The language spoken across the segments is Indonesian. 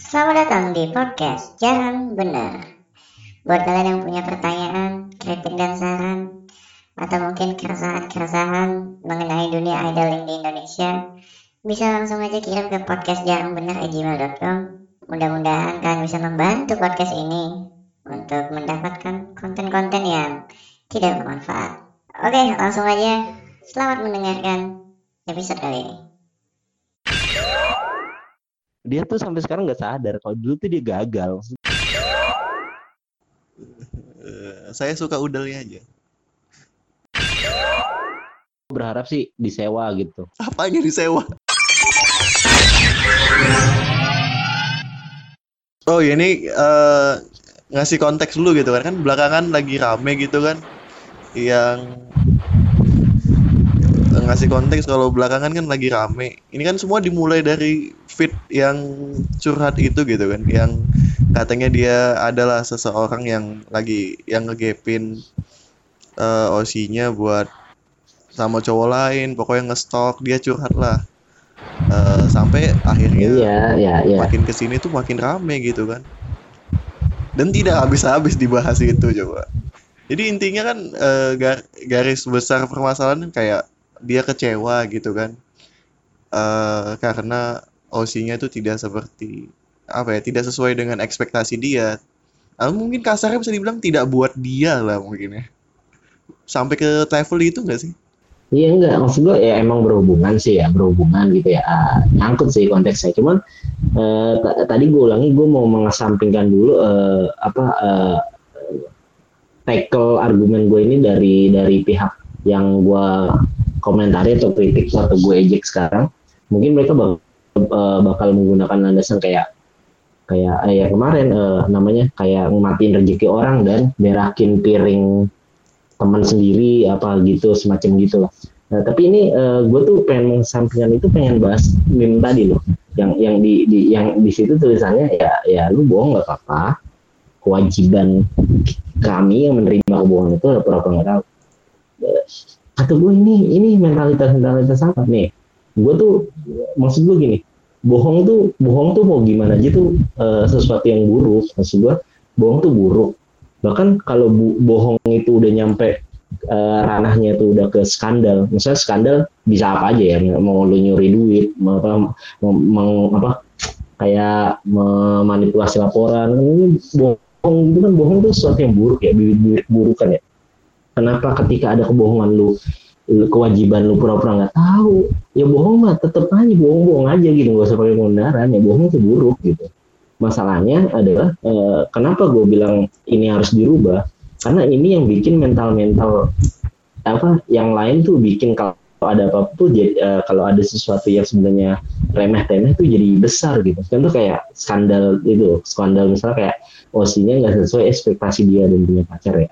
Selamat datang di podcast Jarang Benar. Buat kalian yang punya pertanyaan, kritik dan saran, atau mungkin keresahan-keresahan mengenai dunia idoling di Indonesia, bisa langsung aja kirim ke podcast jarang benar. Mudah-mudahan kalian bisa membantu podcast ini untuk mendapatkan konten-konten yang tidak bermanfaat. Oke, langsung aja. Selamat mendengarkan episode kali ini. Dia tuh sampai sekarang nggak sadar kalau dulu tuh dia gagal. Eh, saya suka udelnya aja. berharap sih disewa gitu. Apanya disewa? Oh ya ini eh, ngasih konteks dulu gitu kan. Kan belakangan lagi rame gitu kan. Yang ngasih konteks kalau belakangan kan lagi rame. Ini kan semua dimulai dari feed yang curhat itu gitu kan. Yang katanya dia adalah seseorang yang lagi yang ngegepin eh OC-nya buat sama cowok lain pokoknya ngestok dia curhat lah. Eh, sampai akhirnya iya iya iya. makin ke sini tuh makin rame gitu kan. Dan tidak habis-habis dibahas itu coba. Jadi intinya kan eh, gar- garis besar permasalahan kayak dia kecewa gitu kan. Eh karena OC-nya itu tidak seperti apa ya tidak sesuai dengan ekspektasi dia. Ah, mungkin kasarnya bisa dibilang tidak buat dia lah mungkin ya. Sampai ke level itu enggak sih? Iya enggak, maksud gue ya emang berhubungan sih ya, berhubungan gitu ya, Ah, nyangkut sih konteksnya. Cuman ta- tadi gue ulangi, gue mau mengesampingkan dulu eh, apa eh, tackle argumen gue ini dari dari pihak yang gue komentari atau kritik atau gue ejek sekarang. Mungkin mereka bak- eh, bakal menggunakan landasan kayak kayak eh, ya kemarin eh, namanya kayak ngematiin rezeki orang dan berakin piring teman sendiri apa gitu semacam gitu lah. Nah, tapi ini gue tuh pengen mengesampingkan itu pengen bahas meme tadi loh. Yang yang di, di yang di situ tulisannya ya ya lu bohong nggak apa-apa. Kewajiban kami yang menerima kebohongan itu adalah pura-pura nggak tahu. Eh, Kata gue ini ini mentalitas mentalitas apa nih? Gue tuh maksud gue gini, bohong tuh bohong tuh mau gimana aja tuh eh, sesuatu yang buruk. Maksud gue bohong tuh buruk. Bahkan kalau bu- bohong itu udah nyampe eh, ranahnya itu udah ke skandal. Misalnya skandal bisa apa aja ya? Mau lu nyuri duit mau apa mau, mau- apa kayak memanipulasi laporan. Kan ini bohong itu kan bohong itu sesuatu yang buruk ya bibit-bibit burukan ya. Kenapa ketika ada kebohongan lu- kewajiban lu pura-pura nggak tahu. Ya bohong mah tetep aja bohong-bohong aja gitu. Nggak usah pakai kebenaran ya bohong itu buruk gitu. Masalahnya adalah eh, kenapa gue bilang ini harus dirubah? Karena ini yang bikin mental-mental apa yang lain tuh bikin kalau ada apa tuh jadi eh, kalau ada sesuatu yang sebenarnya remeh-temeh tuh jadi besar gitu. Contoh kayak skandal itu skandal misalnya kayak OC-nya nggak sesuai ekspektasi dia dan punya pacar ya.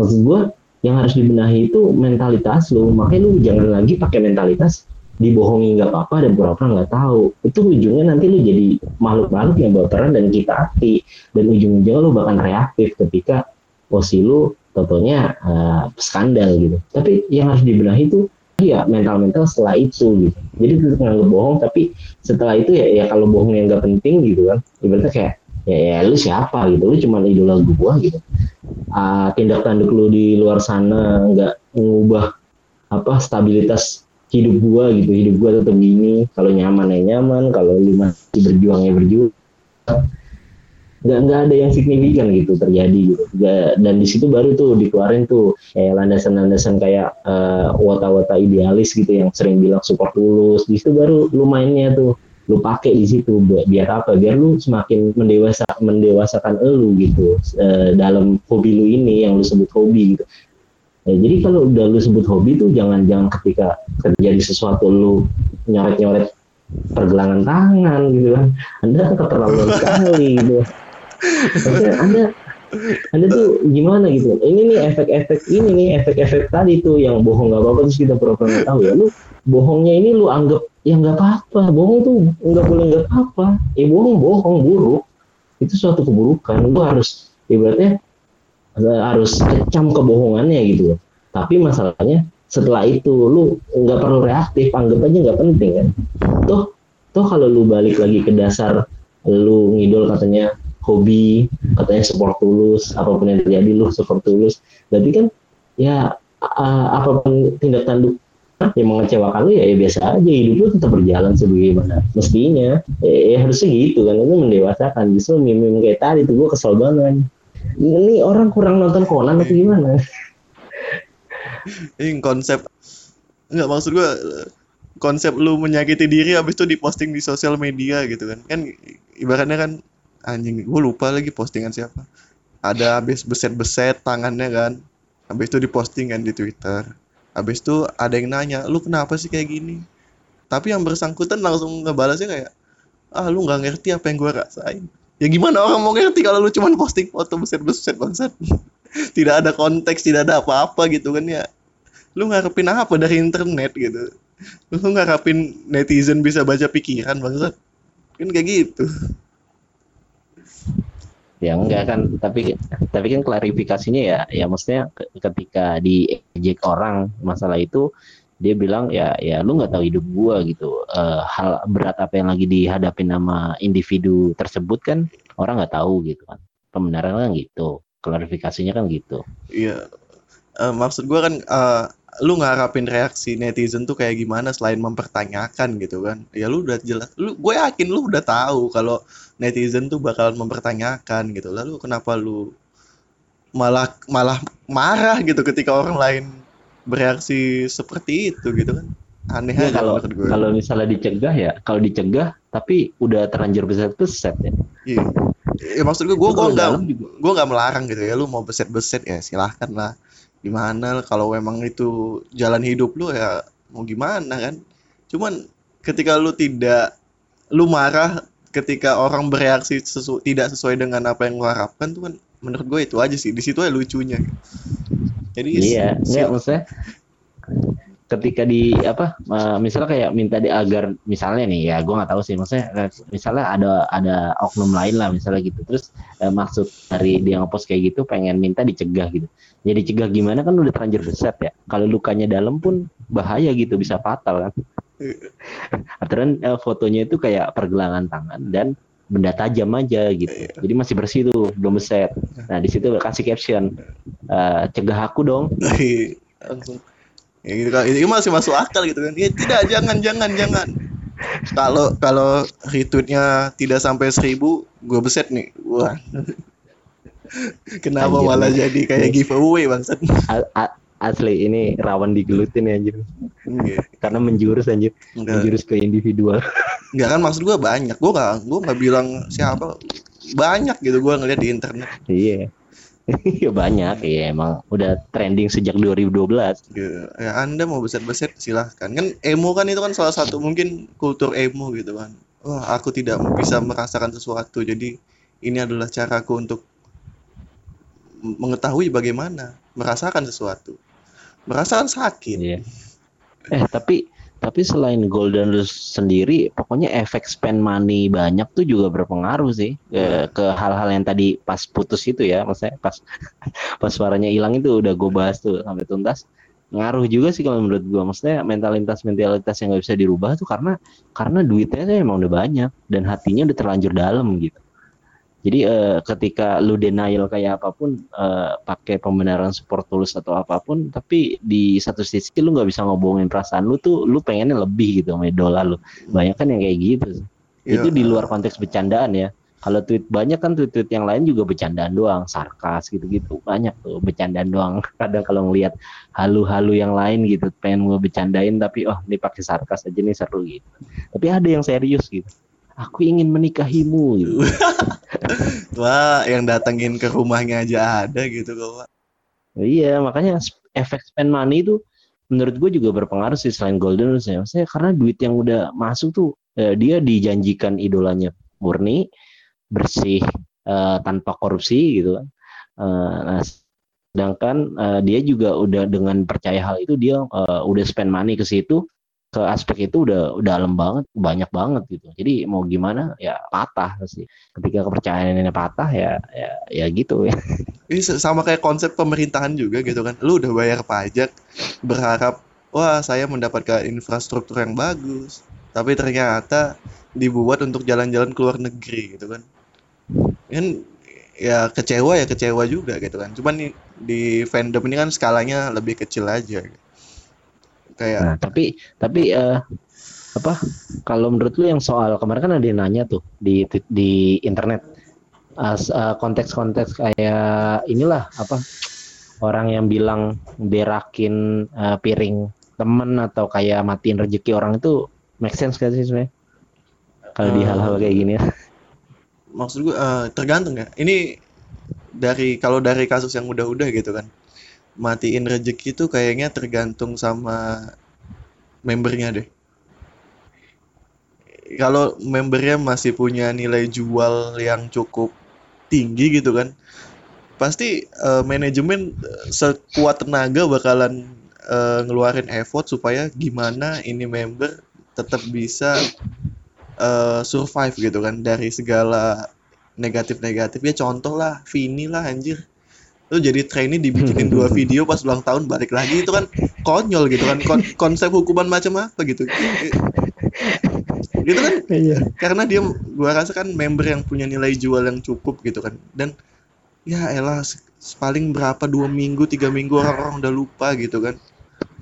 Maksud gue yang harus dibenahi itu mentalitas lu. Makanya lu jangan lagi pakai mentalitas dibohongi nggak apa-apa dan pura-pura nggak tahu. Itu ujungnya nanti lu jadi makhluk-makhluk yang baperan dan kita hati dan ujung-ujungnya lu bakal reaktif ketika posisi lu totonya eh, skandal gitu. Tapi yang harus dibenahi itu ya mental-mental setelah itu gitu. Jadi tetap nganggap bohong tapi setelah itu ya ya kalau bohong yang nggak penting gitu kan. Ibaratnya kayak ya, ya lu siapa gitu? Lu cuma idola gua gitu. Ah, tindak tanduk lu di luar sana nggak mengubah apa stabilitas hidup gua gitu. Hidup gua tetap gini. Kalau nyaman ya nyaman. Kalau lu masih berjuang ya berjuang. Nggak nggak ada yang signifikan gitu terjadi gitu. Nggak- dan di situ baru tuh dikeluarin tuh kayak landasan-landasan kayak eh, wata-wata idealis gitu yang sering bilang support tulus di situ baru lu mainnya tuh lu pakai di situ buat biar apa biar lu semakin mendewasa mendewasakan elu gitu eh, dalam hobi lu ini yang lu sebut hobi gitu Ya, jadi kalau udah lu sebut hobi tuh jangan jangan ketika terjadi sesuatu lu nyoret-nyoret pergelangan tangan gitu kan. Anda keterlaluan sekali gitu. Maksudnya Anda Anda tuh gimana gitu. Ini nih efek-efek ini nih efek-efek tadi tuh yang bohong nggak apa-apa terus kita pura-pura nggak tahu ya. Lu bohongnya ini lu anggap ya nggak apa-apa. Bohong tuh nggak boleh nggak apa-apa. Ya bohong bohong buruk. Itu suatu keburukan. Lu harus ibaratnya eh, harus kecam kebohongannya gitu. Tapi masalahnya setelah itu lu nggak perlu reaktif, anggap aja nggak penting kan. Toh toh kalau lu balik lagi ke dasar lu ngidol katanya hobi katanya support tulus apa pun yang terjadi lu support tulus berarti kan ya uh, apa pun tindak tanduk yang mengecewakan lu ya, ya biasa aja. Hidup lu tetap berjalan sebagaimana mestinya. Ya, ya harusnya gitu kan. Itu mendewasakan. Justru mimim kayak tadi tuh gue kesel banget. Ini orang kurang nonton Conan atau gimana? Ini konsep nggak maksud gue konsep lu menyakiti diri habis itu diposting di sosial media gitu kan. Kan ibaratnya kan anjing gue lupa lagi postingan siapa. Ada habis beset-beset tangannya kan. Habis itu diposting kan di Twitter habis itu ada yang nanya lu kenapa sih kayak gini? Tapi yang bersangkutan langsung ngebalasnya kayak ah lu nggak ngerti apa yang gue rasain. Ya gimana orang mau ngerti kalau lu cuma posting foto beset-beset bangsat? Tidak ada konteks tidak ada apa-apa gitu kan ya. Lu ngarepin apa dari internet gitu? Lu ngarepin netizen bisa baca pikiran bangsat? Kan kayak gitu ya enggak kan. Tapi tapi kan klarifikasinya ya ya maksudnya ketika diejek orang masalah itu dia bilang ya ya lu nggak tahu hidup gua gitu. Uh, hal berat apa yang lagi dihadapi nama individu tersebut kan orang nggak tahu gitu kan. Pembenaran kan gitu klarifikasinya kan gitu. Iya. Uh, maksud gua kan uh, lu ngarapin reaksi netizen tuh kayak gimana selain mempertanyakan gitu kan? Ya lu udah jelas lu gue yakin lu udah tahu kalau netizen tuh bakalan mempertanyakan gitu. Lalu kenapa lu malah malah marah gitu ketika orang lain bereaksi seperti itu gitu kan? Aneh ya, aja kalau gue. kalau misalnya dicegah ya kalau dicegah tapi udah terlanjur beset beset ya. Iya. Ya, maksud gue gue gue nggak gue nggak melarang gitu ya lu mau beset beset ya silahkan lah gimana kalau memang itu jalan hidup lu ya mau gimana kan? Cuman ketika lu tidak lu marah ketika orang bereaksi sesu, tidak sesuai dengan apa yang lu harapkan tuh kan menurut gue itu aja sih. Di situ ya lucunya. Jadi iya. nggak maksudnya ketika di apa misalnya kayak minta di agar misalnya nih ya gue nggak tahu sih maksudnya misalnya ada ada oknum lain lah misalnya gitu. Terus eh, maksud dari dia ngepost kayak gitu pengen minta dicegah gitu. Jadi ya cegah gimana kan udah terlanjur beset ya. Kalau lukanya dalam pun bahaya gitu bisa fatal kan. Aturan eh, fotonya itu kayak pergelangan tangan dan benda tajam aja gitu. Iya. jadi masih bersih tuh belum beset nah di situ kasih caption uh, cegah aku dong. Langsung ya gitu kan. Itu masih masuk akal gitu kan. Ya tidak jangan jangan jangan. Kalau kalau retweetnya tidak sampai seribu gue beset nih. Wah. Kenapa anjir, malah nih. jadi kayak giveaway bangsat? Asli ini rawan digelutin ya anjir. Yeah. karena menjurus anjir. Enggak. menjurus ke individual. Enggak kan maksud gue banyak. Gue gak gue gak bilang siapa. Banyak gitu gue ngeliat di internet. Iya Iya banyak, ya emang udah trending sejak 2012. Ya, ya Anda mau beset-beset silahkan. Kan emo kan itu kan salah satu mungkin kultur emo gitu kan. Wah aku tidak bisa merasakan sesuatu, jadi ini adalah caraku untuk mengetahui bagaimana merasakan sesuatu. Merasakan sakit. Iya. Eh tapi tapi selain Golden Rules sendiri, pokoknya efek spend money banyak tuh juga berpengaruh sih ke, ke hal-hal yang tadi pas putus itu ya, maksudnya pas pas suaranya hilang itu udah gue bahas tuh sampai tuntas. Ngaruh juga sih kalau menurut gue, maksudnya mentalitas mentalitas yang nggak bisa dirubah tuh karena karena duitnya tuh emang udah banyak dan hatinya udah terlanjur dalam gitu. Jadi uh, ketika lu denial kayak apa pun uh, pakai pembenaran support tulus atau apa pun, tapi di satu sisi lu nggak bisa ngobongin perasaan lu tuh, lu pengennya lebih gitu sama idola lu. Banyak kan yang kayak gitu. Ya. Itu di luar konteks bercandaan ya. Kalau tweet banyak kan tweet-tweet yang lain juga bercandaan doang, sarkas gitu-gitu banyak tuh bercandaan doang. Kadang kalau ngelihat halu-halu yang lain gitu, pengen gue bercandain tapi oh ini pakai sarkas aja nih seru gitu. Tapi ada yang serius gitu aku ingin menikahimu gitu. Wah, yang datengin ke rumahnya aja ada gitu kok. Iya, makanya efek spend money itu menurut gue juga berpengaruh sih selain Golden Rules ya. Maksudnya karena duit yang udah masuk tuh eh, dia dijanjikan idolanya murni, bersih, eh, tanpa korupsi gitu kan. Eh, nah, sedangkan eh, dia juga udah dengan percaya hal itu dia eh, udah spend money ke situ ke aspek itu udah dalam banget banyak banget gitu. Jadi mau gimana ya patah sih. Ketika kepercayaan ini patah ya ya ya gitu. Ya ini sama kayak konsep pemerintahan juga gitu kan. Lu udah bayar pajak berharap wah saya mendapatkan infrastruktur yang bagus. Tapi ternyata dibuat untuk jalan-jalan ke luar negeri gitu kan. Kan ya kecewa ya kecewa juga gitu kan. Cuman di, di fandom ini kan skalanya lebih kecil aja kayak Nah, tapi tapi eh, apa kalau menurut lu yang soal kemarin kan ada yang nanya tuh di di internet. As- eh, konteks-konteks kayak inilah apa orang yang bilang berakin eh, piring temen atau kayak matiin rezeki orang itu make sense gak sih sebenarnya? Kalau di Eh, hal-hal kayak gini. maksud gue eh, tergantung ya. Ini dari kalau dari kasus yang udah-udah gitu kan matiin rezeki itu kayaknya tergantung sama membernya deh. Kalau membernya masih punya nilai jual yang cukup tinggi gitu kan pasti eh, manajemen eh, sekuat tenaga bakalan eh, ngeluarin effort supaya gimana ini member tetap bisa eh, survive gitu kan dari segala negatif-negatif ya contoh lah Vini lah anjir lu jadi trainee dibikinin dua video pas ulang tahun balik lagi itu kan konyol gitu kan. Kon- konsep hukuman macam apa gitu. Gitu kan? Iya. karena dia gua rasa kan member yang punya nilai jual yang cukup gitu kan. Dan ya elah paling berapa dua minggu tiga minggu orang-orang udah lupa gitu kan.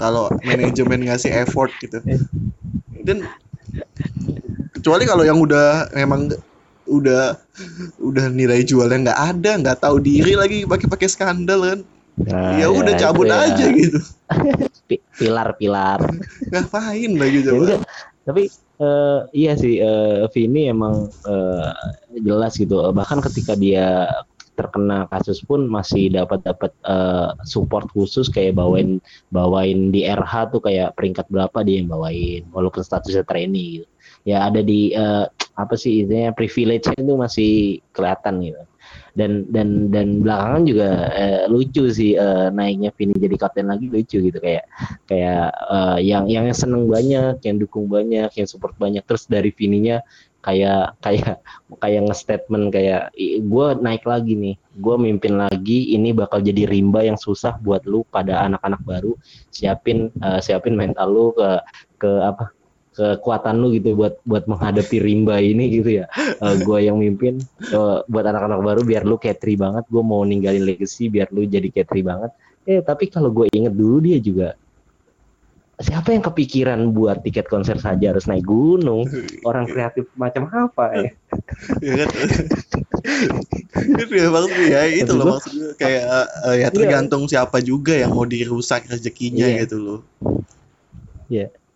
Kalau manajemen ngasih effort gitu. Dan kecuali kalau yang udah memang udah udah nilai jualnya nggak ada nggak tahu diri lagi pakai pakai skandal kan. Nah, ya udah itu cabut ya. aja gitu. Pi- pilar-pilar ngapain lagi Ya coba? udah, tapi eh, iya sih eh, Vini emang eh, jelas gitu. Bahkan ketika dia terkena kasus pun masih dapat dapat eh, support khusus kayak bawain bawain di RH tuh kayak peringkat berapa dia yang bawain walaupun statusnya trainee gitu ya ada di eh, apa sih istilahnya privilege itu masih kelihatan gitu. Dan dan dan belakangan juga eh, lucu sih eh, naiknya Vini jadi kapten lagi lucu gitu. Kayak kayak eh, yang yang seneng banyak, yang dukung banyak, yang support banyak. Terus dari Vininya kayak kayak kayak nge-statement kayak gue naik lagi nih, gue mimpin lagi, ini bakal jadi rimba yang susah buat lu pada anak-anak baru, siapin eh, siapin mental lu ke ke apa kekuatan lu gitu buat buat menghadapi rimba ini gitu ya. Gue yang mimpin eh, buat anak-anak baru biar lu kayak Tri banget. Gue mau ninggalin legacy biar lu jadi kayak Tri banget. Eh tapi kalau gue inget dulu dia juga siapa yang kepikiran buat tiket konser saja harus naik gunung? Orang kreatif macam apa ya ya kan? Itu ya ya. Itu loh gua- maksud gue kayak eh, ya tergantung siapa juga yang mau dirusak rezekinya Iya. gitu loh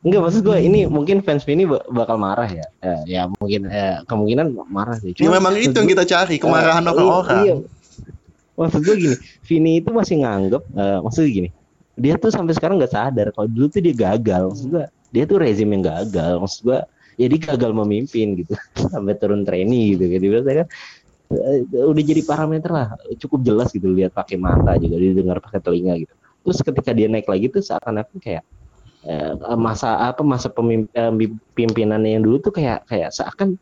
enggak maksud gue ini mungkin fans Vini ba- bakal marah ya Eh, ya mungkin eh, kemungkinan marah sih ya Cuma memang maksud itu yang kita cari kemarahan Eh, orang-orang iya. Maksud gue gini, Vini itu masih nganggep, eh, maksudnya gini, dia tuh sampai sekarang nggak sadar kalau dulu tuh dia gagal. Maksud gue, dia tuh rezim yang gagal. Maksud gue, ya dia gagal memimpin gitu, sampai turun trainee gitu. Jadi biasanya kan eh, udah jadi parameter lah, cukup jelas gitu lihat pakai mata juga, didengar pakai telinga gitu. Terus ketika dia naik lagi tuh seakan-akan kayak masa apa masa pemimp- eh, yang dulu tuh kayak kayak seakan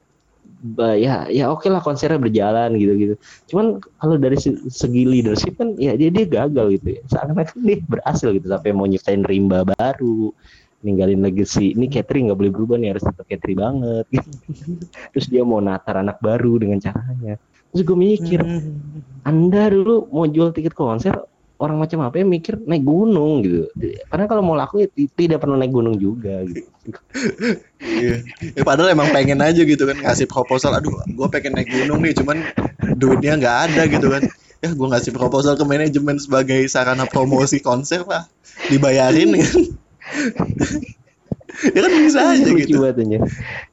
ya ya oke lah konsernya berjalan gitu gitu cuman kalau dari se- segi leadership kan ya dia dia gagal gitu ya. Seakan-akan dia berhasil gitu sampai mau nyiptain rimba baru ninggalin legacy. Ini catering nggak boleh berubah nih harus tetap catering banget. Gitu. terus dia mau natar anak baru dengan caranya. Terus gue mikir anda dulu mau jual tiket konser orang macam apa yang mikir naik gunung gitu. Karena kalau mau laku ya ti- tidak perlu naik gunung juga gitu. Iya. Ya, padahal emang pengen aja gitu kan ngasih proposal aduh gue pengen naik gunung nih cuman duitnya nggak ada gitu kan. Ya gue ngasih proposal ke manajemen sebagai sarana promosi konser lah dibayarin kan ya kan bisa aja lucu gitu banget aja.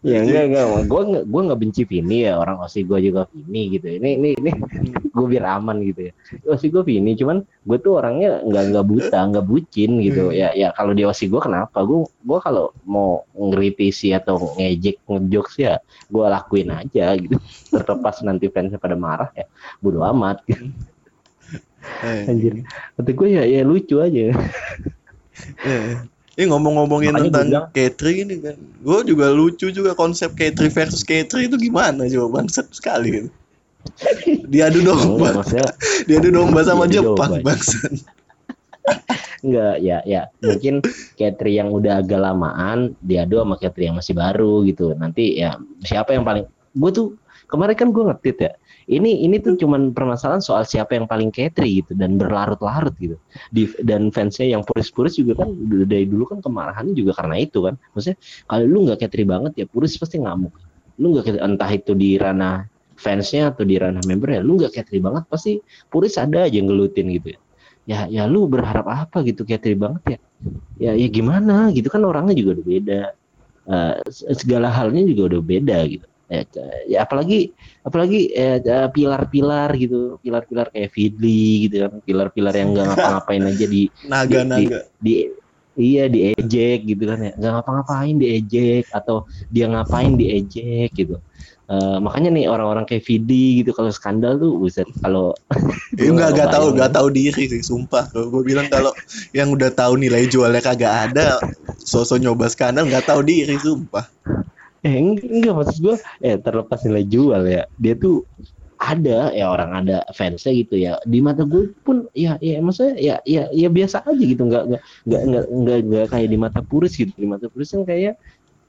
Ya enggak enggak, gue enggak gue enggak benci Vini ya orang Osi gue juga Vini gitu. Ini ini ini gue biar aman gitu ya. Osi gue Vini, cuman gue tuh orangnya enggak enggak buta, enggak bucin gitu. Hmm. Ya ya kalau di Osi gue kenapa? Gue gue kalau mau ngeritisi atau ngejek ngejokes ya gue lakuin aja gitu. Terlepas nanti fansnya pada marah ya, bodo amat. Gitu. Anjir, kata gue ya ya lucu aja. Eh. ini ngomong-ngomongin Makanya gua tentang bilang- catering ini kan gue juga lucu juga konsep catering versus catering itu gimana coba bangsat sekali gitu. diadu Enggak, domba maksudnya diadu domba sama Diadu Jepang domba. bangsat Enggak, ya ya mungkin Katri yang udah agak lamaan diadu sama Katri yang masih baru gitu. Nanti ya siapa yang paling gue tuh kemarin kan gue ngetit ya. Ini ini tuh cuman permasalahan soal siapa yang paling Katri gitu dan berlarut-larut gitu. Di, dan fansnya yang puris-puris juga kan dari dulu kan kemarahannya juga karena itu kan. Maksudnya kalau lu nggak Katri banget ya puris pasti ngamuk. Lu nggak entah itu di ranah fansnya atau di ranah membernya, lu nggak Katri banget pasti puris ada aja yang ngelutin gitu ya ya ya lu berharap apa gitu Katri banget ya ya ya gimana gitu kan orangnya juga udah beda Eh, segala halnya juga udah beda gitu ya, ya apalagi apalagi eh, eh, pilar-pilar gitu pilar-pilar kayak Fidli gitu kan pilar-pilar yang nggak ngapa-ngapain aja di Naga-naga. di iya diejek gitu kan ya nggak ngapa-ngapain diejek atau dia ngapain diejek gitu Eh, makanya nih orang-orang kayak Vidi gitu kalau skandal tuh buset kalau Ya, enggak enggak tahu Ngapain. enggak tahu diri sih sumpah. Kalau gue bilang kalau yang udah tahu nilai jualnya kagak ada, sosok nyoba skandal nggak tahu diri sumpah. Eh enggak, enggak maksud gue eh terlepas nilai jual ya dia tuh ada ya orang ada fansnya gitu ya. Di mata gue pun ya ya maksudnya ya ya ya biasa aja gitu nggak nggak nggak nggak nggak, nggak kayak di mata puris gitu. Di mata puris kan kayak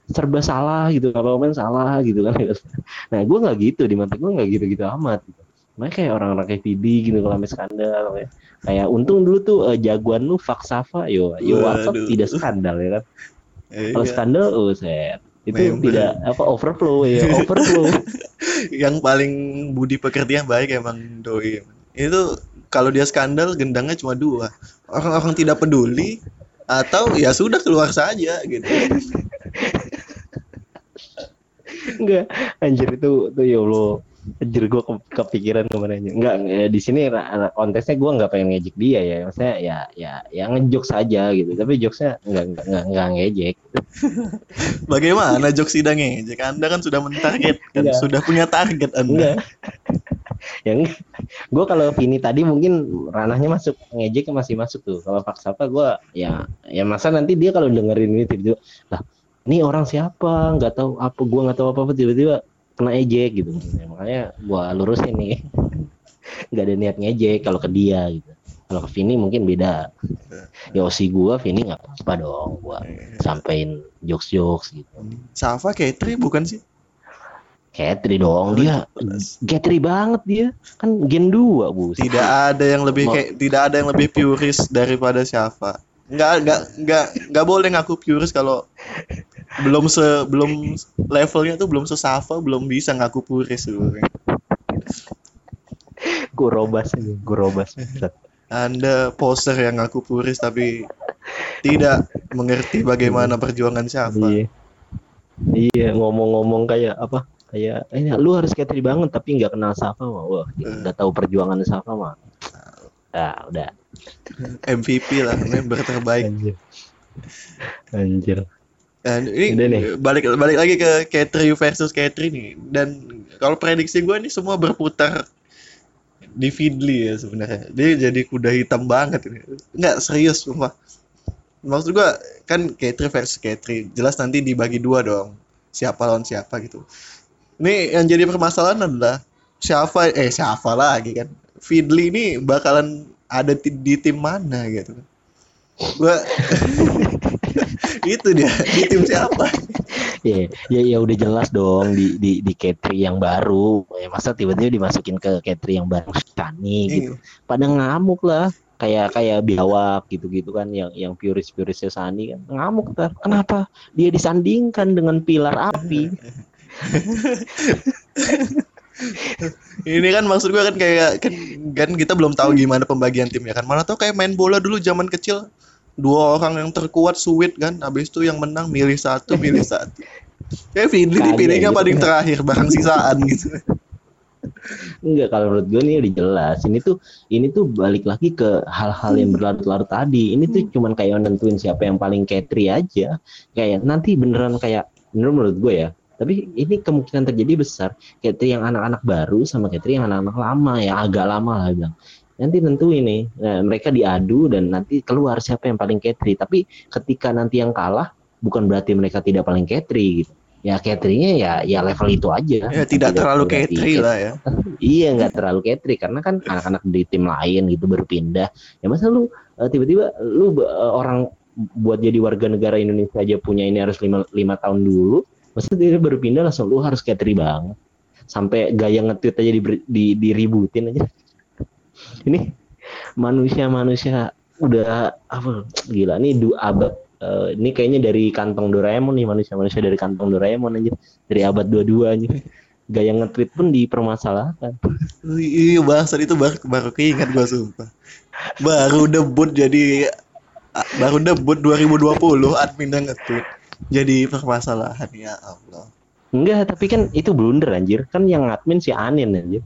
serba salah gitu kalau main salah gitu kan. Nah gue nggak gitu di mata gue nggak gitu gitu amat gitu. Makanya kayak orang-orang kayak Vidi gitu kalau sampai skandal kayak, kayak untung dulu tuh eh, jagoan lu Faksafa yo yo WhatsApp tidak skandal ya kan? Eh, kalau iya. skandal oh set itu Member. tidak apa overflow ya overflow yang paling budi pekerti yang baik emang doi. Itu kalau dia skandal gendangnya cuma dua. Orang-orang tidak peduli atau ya sudah keluar saja gitu. enggak anjir itu tuh ya Allah anjir gue kepikiran kemarin enggak eh, di sini konteksnya gue nggak pengen ngejek dia ya. Maksudnya ya ya ya ngejok saja gitu. Tapi jokesnya enggak enggak, enggak ngejek. Bagaimana jok sidangnya? Jika Anda kan sudah mentarget kan, Enggak. sudah punya target Anda. enggak yang gue kalau Vini tadi mungkin ranahnya masuk ngejek masih masuk tuh. Kalau paksa apa gue ya ya masa nanti dia kalau dengerin ini tiba-tiba lah ini orang siapa? Nggak tahu apa gue nggak tahu apa apa tiba-tiba kena ejek gitu. Ya, makanya gue lurusin nih. Nggak ada niat ngejek kalau ke dia gitu. Kalau ke Vini mungkin beda. Ya osi gue Vini nggak apa-apa dong gue sampein jokes-jokes gitu. Safa Katri bukan sih? Katri dong dia Katri banget dia. Kan gen 2 bu. Tidak ada yang lebih kayak tidak ada yang lebih puris daripada Syafa. Enggak enggak enggak enggak boleh ngaku puris kalau belum se belum levelnya tuh belum sesafa belum bisa ngaku puris sebenarnya. gue robas gue robas Anda poser yang ngaku puris tapi tidak mengerti bagaimana perjuangan Syafa. iya. Iya ngomong-ngomong kayak apa? Kayak ini lu harus Katri banget tapi nggak kenal Safa mah wah nggak tahu perjuangan Safa mah ah udah. MVP lah, member terbaik. anjir. Anjir Dan ini Udah nih. balik balik lagi ke Katri versus Katri nih. Dan kalau prediksi gue nih semua berputar di Fidli ya sebenarnya. Dia jadi kuda hitam banget ini. Enggak serius sumpah. Maksud gue kan Katri versus Katri. Jelas nanti dibagi dua dong. Siapa lawan siapa gitu. Ini yang jadi permasalahan adalah siapa eh siapa lagi kan. Fidli ini bakalan ada di, di tim mana gitu. Gua itu dia di tim siapa? ya ya ya udah jelas dong di di di Katri yang baru. Ya masa tiba-tiba dimasukin ke Katri yang baru Shani gitu. Pada ngamuk lah kayak kayak biawak gitu-gitu kan yang yang puris purisnya Sani kan. Ngamuk ntar kenapa? Dia disandingkan dengan pilar api. Ini kan maksud gua kan kayak kan, kan kita belum tahu gimana pembagian timnya kan. Mana tahu kayak main bola dulu zaman kecil dua orang yang terkuat suit kan. Habis itu yang menang milih satu, milih satu. Kayak Fidli Kagak dipilihnya gitu. paling terakhir barang sisaan gitu. enggak kalau menurut gue ini udah jelas ini tuh ini tuh balik lagi ke hal-hal yang berlarut-larut tadi ini tuh cuman kayak nentuin siapa yang paling Katri aja kayak nanti beneran kayak menurut menurut gue ya tapi ini kemungkinan terjadi besar Katri yang anak-anak baru sama Katri yang anak-anak lama ya agak lama lah bilang nanti tentu ini nah, mereka diadu dan nanti keluar siapa yang paling Katri tapi ketika nanti yang kalah bukan berarti mereka tidak paling Katri gitu. Ya Katrinya ya ya level itu aja. Ya tidak terlalu berarti Katri lah ya. iya nggak terlalu Katri karena kan anak-anak di tim lain gitu berpindah. Ya masa lu eh, tiba-tiba lu eh, orang buat jadi warga negara Indonesia aja punya ini harus lima, lima tahun dulu maksudnya dia baru pindah langsung lu harus kayak banget. Sampai gaya nge-tweet aja di, di, diributin aja ini manusia-manusia udah apa? Gila nih du abad uh, ini kayaknya dari kantong Doraemon nih manusia-manusia dari kantong Doraemon aja dari abad 22 aja gaya nge-tweet pun dipermasalahkan. Iya bahasa itu baru baru keinget gua sumpah. Baru debut jadi baru debut 2020 admin yang nge-tweet. Jadi permasalahan ya Allah. Enggak tapi kan itu blunder anjir. Kan yang admin si Anin anjir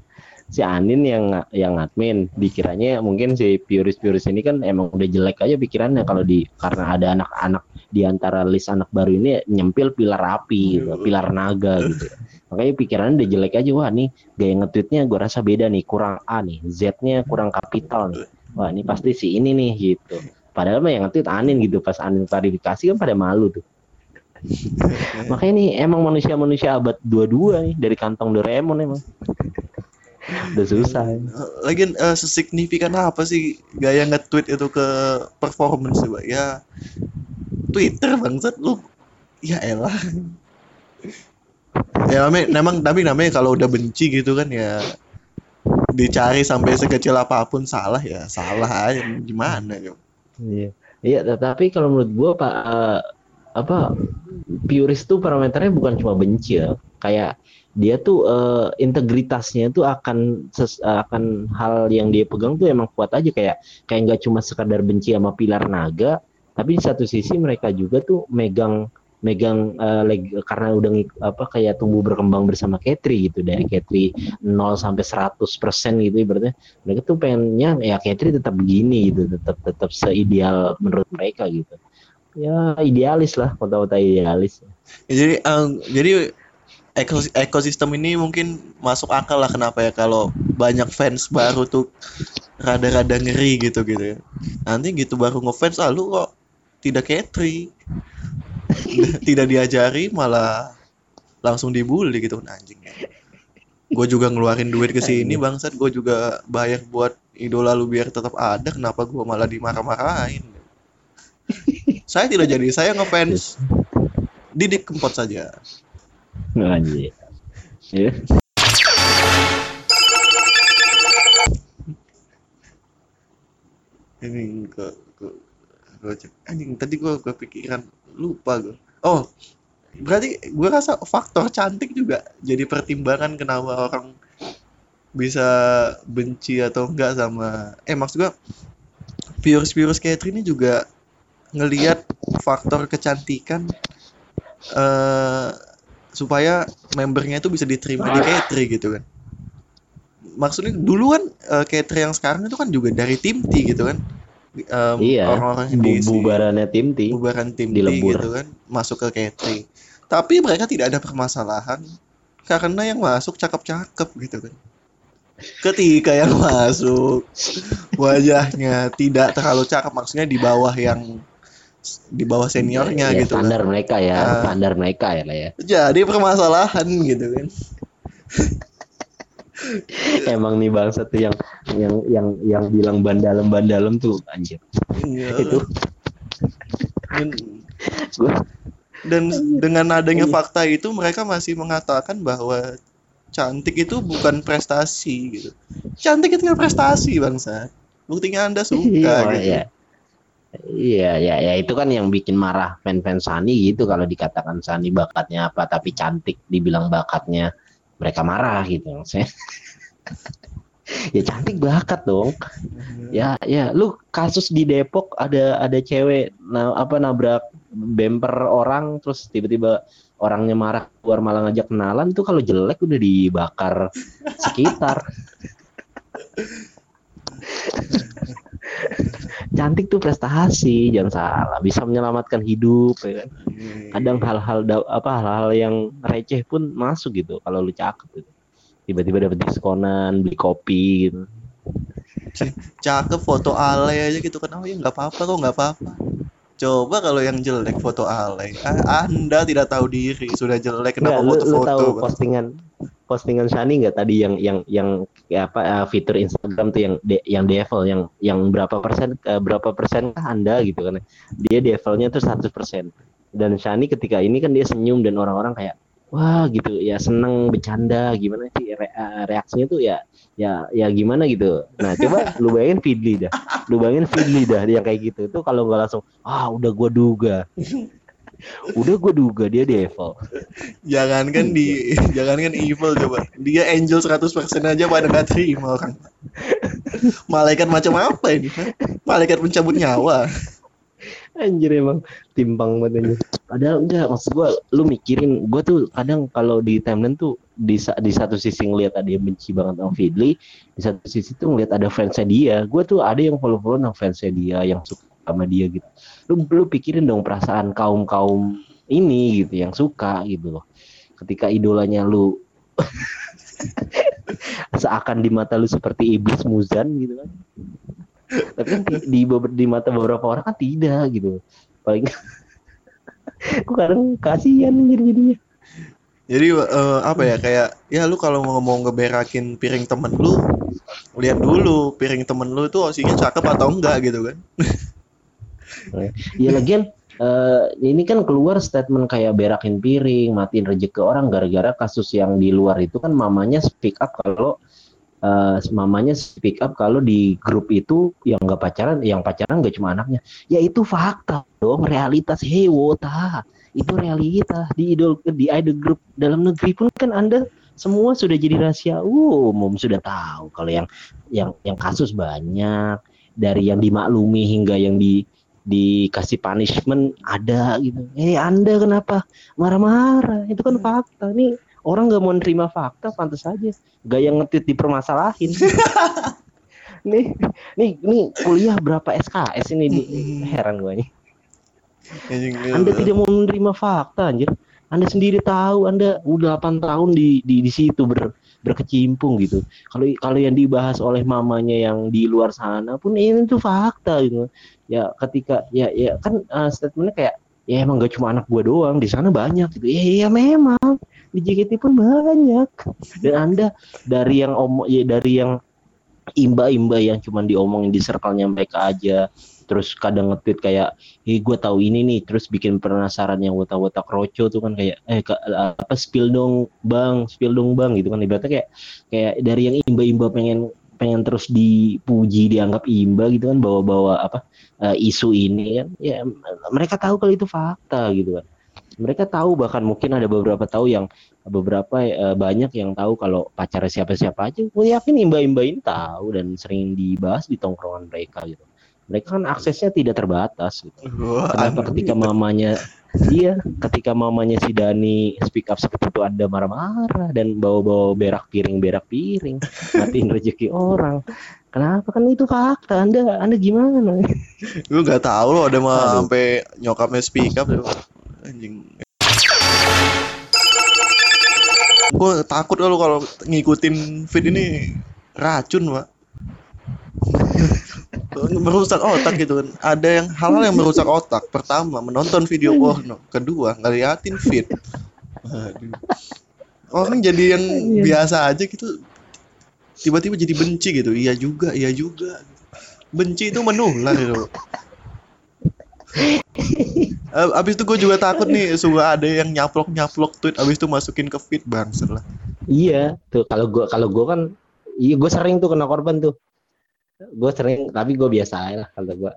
si Anin yang yang admin. Dikiranya mungkin si Piuris ini kan emang udah jelek aja pikirannya kalau di karena ada anak-anak di antara list anak baru ini nyempil pilar api gitu, pilar naga gitu. Makanya pikirannya udah jelek aja wah nih gaya nge-tweetnya gue rasa beda nih kurang A nih Z-nya kurang kapital nih. Wah ini pasti si ini nih gitu. Padahal mah yang nge-tweet Anin gitu pas Anin klarifikasi kan pada malu tuh. Makanya nih emang manusia-manusia abad 22 nih dari kantong Doraemon emang udah susah. Lagi uh, sesignifikan apa sih gaya nge-tweet itu ke performance coba ya Twitter bangsat lu. Ya elah. Ya memang tapi namanya kalau udah benci gitu kan ya dicari sampai sekecil apa pun salah ya salah aja. Gimana ya iya. Iya tapi kalau menurut gua pak uh, apa purist tuh parameternya bukan cuma benci ya. Kayak dia tuh uh, integritasnya tuh akan ses, uh, akan hal yang dia pegang tuh emang kuat aja. Kayak kayak nggak cuma sekadar benci sama pilar naga tapi di satu sisi mereka juga tuh megang megang uh, leg, karena udah apa kayak tumbuh berkembang bersama Katri gitu. Dari Katri 0 sampai 100 persen gitu ibaratnya. Mereka tuh pengennya ya Katri tetap begini gitu tetap tetap seideal menurut mereka gitu. Ya idealis lah kota-kota idealis. Jadi um, jadi ekosistem ini mungkin masuk akal lah kenapa ya kalau banyak fans baru tuh rada-rada ngeri gitu gitu ya. Nanti gitu baru ngefans ah lu kok tidak ketri. tidak diajari malah langsung dibully gitu kan anjing ya. Gue juga ngeluarin duit ke sini bangsat, gue juga bayar buat idola lu biar tetap ada, kenapa gue malah dimarah-marahin? saya tidak jadi, saya ngefans Didik Kempot saja. Anjir. Ya. Ini ke ke gue cek anjing tadi gue pikiran lupa gue. Oh, berarti gue rasa faktor cantik juga jadi pertimbangan kenapa orang bisa benci atau enggak sama eh maksud gue virus virus Catherine ini juga ngelihat faktor kecantikan eh supaya membernya itu bisa diterima di K3 gitu kan. Maksudnya dulu kan uh, K3 yang sekarang itu kan juga dari tim T gitu kan. Um, iya orang-orang Bu bubarannya tim T bubaran tim T gitu kan masuk ke K3 tapi mereka tidak ada permasalahan karena yang masuk cakep-cakep gitu kan. Ketika yang masuk wajahnya tidak terlalu cakep maksudnya di bawah yang di bawah seniornya ya, gitu standar kan. mereka ya uh, standar mereka ya lah ya. Jadi permasalahan gitu kan. Emang nih bangsa tuh yang yang yang yang bilang bandalem bandalem tuh anjir. Iya. itu. Dan, dan dengan adanya fakta itu mereka masih mengatakan bahwa cantik itu bukan prestasi gitu. Cantik itu prestasi bangsa buktinya anda suka iya, gitu. iya. Iya, ya, ya itu kan yang bikin marah fan-fan Sani gitu kalau dikatakan Sani bakatnya apa tapi cantik dibilang bakatnya mereka marah gitu saya. ya cantik bakat dong. Ya, ya lu kasus di Depok ada ada cewek nah, apa nabrak bumper orang terus tiba-tiba orangnya marah keluar malah ngajak kenalan tuh kalau jelek udah dibakar sekitar cantik tuh prestasi jangan salah. Bisa menyelamatkan hidup ya kan? Kadang hal-hal apa hal-hal yang receh pun masuk gitu kalau lu cakep gitu. Tiba-tiba dapet diskonan beli kopi gitu. Cakep foto alay aja gitu kenapa ya nggak apa-apa kok nggak apa-apa coba kalau yang jelek foto alay anda tidak tahu diri sudah jelek kenapa foto-foto lu, lu tahu postingan postingan Shani nggak tadi yang yang yang ya apa uh, fitur Instagram tuh yang de, yang devil yang yang berapa persen uh, berapa persen kah anda gitu kan dia devilnya tuh 100 persen. Dan Shani ketika ini kan dia senyum dan orang-orang kayak wah gitu. Ya seneng bercanda gimana sih? Re, uh, reaksinya tuh ya ya ya gimana gitu nah coba lu bayangin Fidli dah lu bayangin Fidli dah yang kayak gitu tuh kalau nggak langsung ah udah gua duga udah gue duga dia devil Jangan kan di jangan kan evil coba. Dia angel 100% aja pada nggak terima orang. Malaikat macam apa ini? Malaikat pencabut nyawa. anjir emang timpang banget padahal enggak maksud gue lu mikirin gue tuh kadang kalau di timeline tuh di, di satu sisi ngeliat ada yang benci banget sama Fidli di satu sisi tuh ngeliat ada fansnya dia. Gue tuh ada yang follow follow sama fansnya dia yang suka sama dia gitu. Lu lu pikirin dong perasaan kaum kaum ini gitu yang suka gitu loh. Ketika idolanya lu seakan di mata lu seperti iblis muzan gitu kan. Tapi kan di, di, di mata beberapa orang kan tidak gitu paling gue kadang kasihan anjir jadinya Jadi eh, apa ya kayak ya lu kalau mau ngeberakin piring temen lu lihat dulu piring temen lu tuh osinya cakep atau enggak gitu kan. ya lagian eh, ini kan keluar statement kayak berakin piring matiin rezeki orang gara-gara kasus yang di luar itu kan mamanya speak up kalau eh, mamanya speak up kalau di grup itu yang nggak pacaran yang pacaran nggak cuma anaknya ya itu fakta dong realitas hewo ta itu realitas di idol di idol group dalam negeri pun kan anda semua sudah jadi rahasia umum sudah tahu kalau yang yang yang kasus banyak dari yang dimaklumi hingga yang di dikasih punishment ada gitu. Eh Anda kenapa marah-marah? Itu kan fakta nih. Orang nggak mau nerima fakta, pantas saja. Gaya ngetit dipermasalahin. nih, nih, nih kuliah berapa SKS ini? Di, heran gue nih. Anjing, Anda tidak mau menerima fakta, anjir. Anda sendiri tahu, Anda udah 8 tahun di di, di situ ber, berkecimpung gitu. Kalau kalau yang dibahas oleh mamanya yang di luar sana pun ini tuh fakta gitu. Ya ketika ya ya kan uh, statementnya kayak ya emang gak cuma anak gua doang di sana banyak gitu. Ya, ya memang di JKT pun banyak. Dan Anda dari yang om ya dari yang imba-imba yang cuma diomongin di circle-nya mereka aja. Terus kadang nge-tweet kayak eh gue tahu ini nih. Terus bikin penasaran yang wotak-wotak roco tuh kan kayak eh ka- apa spill dong bang spill dong bang gitu kan. Ibaratnya kayak kayak dari yang imba-imba pengen pengen terus dipuji dianggap imba gitu kan bawa-bawa apa eh, isu ini kan. Ya mereka tahu kalau itu fakta gitu kan mereka tahu bahkan mungkin ada beberapa tahu yang beberapa eh, banyak yang tahu kalau pacarnya siapa-siapa aja gue yakin imba-imba ini tahu dan sering dibahas di tongkrongan mereka gitu mereka kan aksesnya tidak terbatas gitu. Wah, Kenapa aneh. ketika mamanya iya, ketika mamanya si Dani speak up seperti itu Anda marah-marah dan bawa-bawa berak piring berak piring, matiin rezeki orang. Kenapa kan itu fakta? Anda Anda gimana? Gue nggak tahu loh ada mah sampai nyokapnya speak up tuh. Anjing. Gue takut kalau kalau ngikutin feed ini racun, Pak. merusak otak gitu kan. Ada yang hal-hal yang merusak otak. Pertama, menonton video porno. Kedua, ngeliatin feed. Aduh. Orang jadi yang biasa aja gitu tiba-tiba jadi benci gitu. Iya juga, iya juga. Benci itu menular gitu. Abis itu gue juga takut nih suka ada yang nyaplok nyaplok tweet abis itu masukin ke feed bangser lah. Iya, tuh kalau gua kalau gua kan iya gue sering tuh kena korban tuh. Gue sering tapi gue biasa lah kalau gua.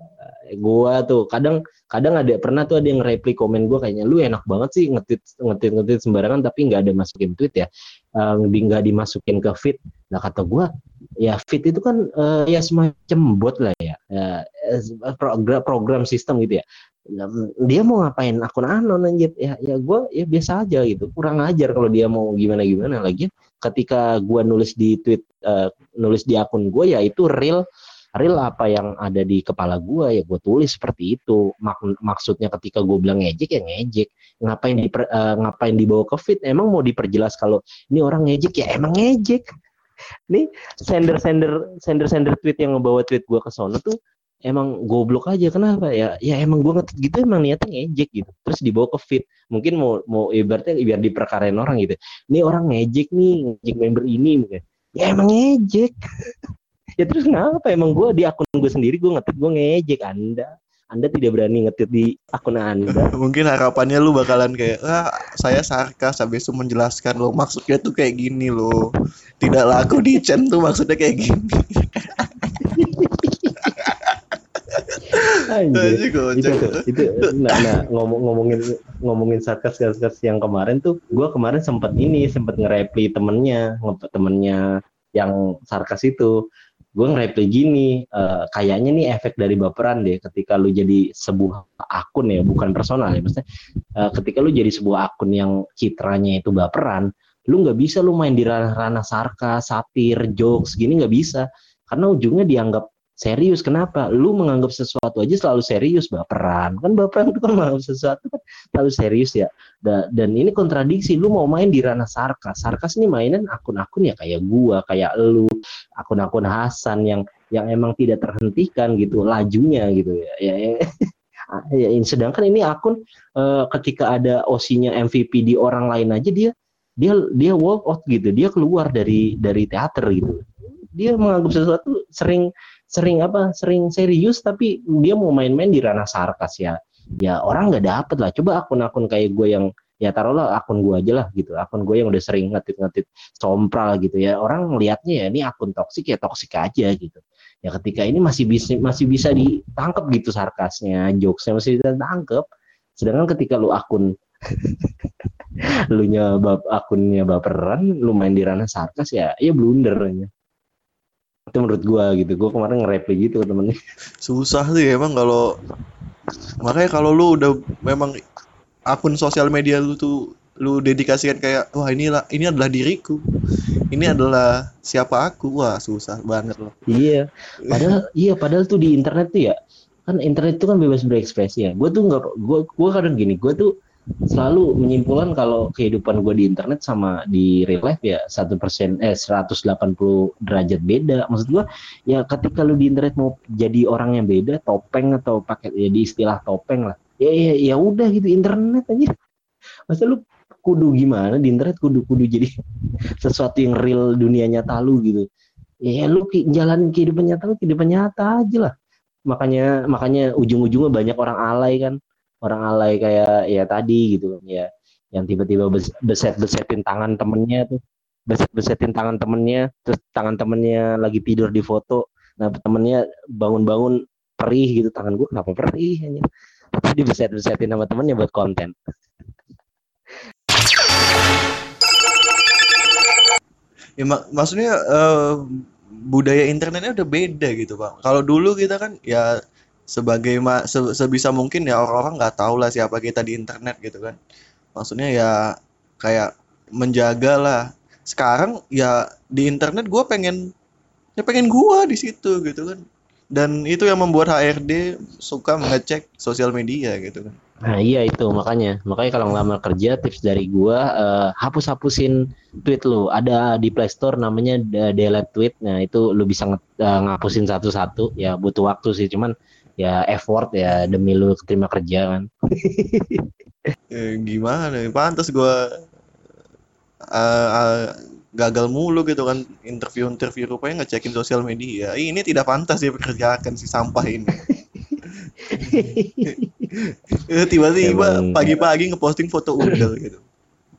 Eh, gua tuh kadang kadang ada pernah tuh ada yang reply komen gue kayaknya lu enak banget sih ngetit ngetit ngetit sembarangan tapi nggak ada masukin tweet ya. Nggak dimasukin ke feed. Nah kata gua ya feed itu kan eh, ya semacam bot lah ya program program sistem gitu ya. Nah, dia mau ngapain? Akun anon anjir. Ya ya gua ya biasa aja gitu. Kurang ajar kalau dia mau gimana gimana lagi ketika gua nulis di tweet eh, nulis di akun gua ya itu real real apa yang ada di kepala gua. Ya gue tulis seperti itu. Mak- maksudnya ketika gue bilang ngejek ya ngejek. Ngapain di ngapain dibawa ke feed? Emang mau diperjelas kalau ini orang ngejek? Ya emang ngejek nih sender sender sender sender tweet yang ngebawa tweet gua ke sono tuh emang goblok aja. Kenapa? Ya ya emang gue ngetit gitu emang niatnya ngejek gitu. Terus dibawa ke fit mungkin mau mau ibaratnya biar diperkarain orang gitu. Ini orang ngejek nih ngejek member ini mungkin. Ya emang ngejek. Ya terus kenapa emang gue di akun gue sendiri gue ngetit gue ngejek anda anda tidak berani ngetit di akun anda Mungkin harapannya lu bakalan kayak ah saya sarkas habis itu menjelaskan lo maksudnya tuh kayak gini loh. Tidak laku di Chen tuh maksudnya kayak gini. Anjir. Itu tuh itu nah, nah ngomong ngomongin ngomongin sarkas sarkas yang kemarin tuh gue kemarin sempat ini sempat nge-reply temennya temennya yang sarkas itu gue nge-reply gini eh, kayaknya nih efek dari baperan deh ketika lu jadi sebuah akun ya bukan personal ya maksudnya eh, ketika lu jadi sebuah akun yang citranya itu baperan lu nggak bisa lu main di ranah-ranah sarkas satir jokes gini nggak bisa. Karena ujungnya dianggap serius kenapa? Lu menganggap sesuatu aja selalu serius baperan. Kan baperan itu kan menganggap sesuatu kan selalu serius ya. Da- dan ini kontradiksi lu mau main di ranah sarkas. Sarkas ini mainan akun-akun ya kayak gua kayak lu akun-akun Hasan yang yang emang tidak terhentikan gitu lajunya gitu ya. Ya, ya. Ya, ini- sedangkan ini akun eh, ketika ada osinya MVP di orang lain aja dia dia dia walk out gitu. Dia keluar dari dari teater gitu. Dia menganggap sesuatu sering sering apa sering serius tapi dia mau main-main di ranah sarkas ya. Ya orang nggak dapet lah. Coba akun-akun kayak gue yang ya taruhlah akun gue aja lah gitu. Akun gue yang udah sering ngetit-ngetit sompral gitu ya. Orang ngelihatnya ya ini akun toksik ya toksik aja gitu. Ya ketika ini masih bisa masih bisa ditangkap gitu sarkasnya jokesnya masih bisa ditangkap sedangkan ketika lu akun lu nya akunnya baperan lu main di ranah sarkas ya ya blunder aja itu menurut gua gitu gua kemarin nge-reply gitu ke temennya Susah sih emang kalau makanya kalau lu udah memang akun sosial media lu tuh lu dedikasikan kayak wah inilah ini adalah diriku. Ini adalah siapa aku. Wah, susah banget loh. iya padahal iya padahal tuh di internet tuh ya kan internet tuh kan bebas berekspresi ya gua tuh nggak gua gua kadang gini gua tuh selalu menyimpulkan kalau kehidupan gue di internet sama di real life ya satu persen eh 180 derajat beda. Maksud gue ya ketika lu di internet mau jadi orang yang beda topeng atau pakai ya di istilah topeng lah. Ya ya ya udah gitu internet aja. Masa lu kudu gimana di internet? Kudu kudu jadi sesuatu yang real dunia nyata lu gitu. Ya lu ki- jalanin kehidupan nyata lu kehidupan nyata aja lah. Makanya makanya ujung-ujungnya banyak orang alay kan orang alay kayak ya tadi gitu ya. Yang tiba-tiba bes- beset-besetin tangan temennya tuh. Beset-besetin tangan temennya terus tangan temennya lagi tidur di foto. Nah temennya bangun-bangun perih gitu tangan gue kenapa perih hanya tapi dibeset-besetin sama temennya buat konten. Ya mak- maksudnya eh, budaya internetnya udah beda gitu, Pak. Kalau dulu kita kan ya sebagai ma- se- sebisa mungkin ya orang-orang nggak tahu lah siapa kita di internet gitu kan. Maksudnya ya kayak menjaga lah. Sekarang ya di internet gua pengen ya pengen gua di situ gitu kan. Dan itu yang membuat HRD suka mengecek sosial media gitu kan. Nah iya itu makanya makanya kalau ngelamar kerja tips dari gua eh, hapus-hapusin tweet lu ada di Play Store namanya de- delete tweet nah itu lu bisa nge- eh, ngapusin satu-satu ya butuh waktu sih cuman ya effort ya demi lu terima kerja kan Eh, gimana ya? Pantas gua eh, eh, gagal mulu gitu kan interview-interview rupanya ngecekin sosial media. Ini tidak pantas dia pekerjakan si sampah ini. Eh, Tiba-tiba Emang- pagi-pagi ngeposting foto udel gitu.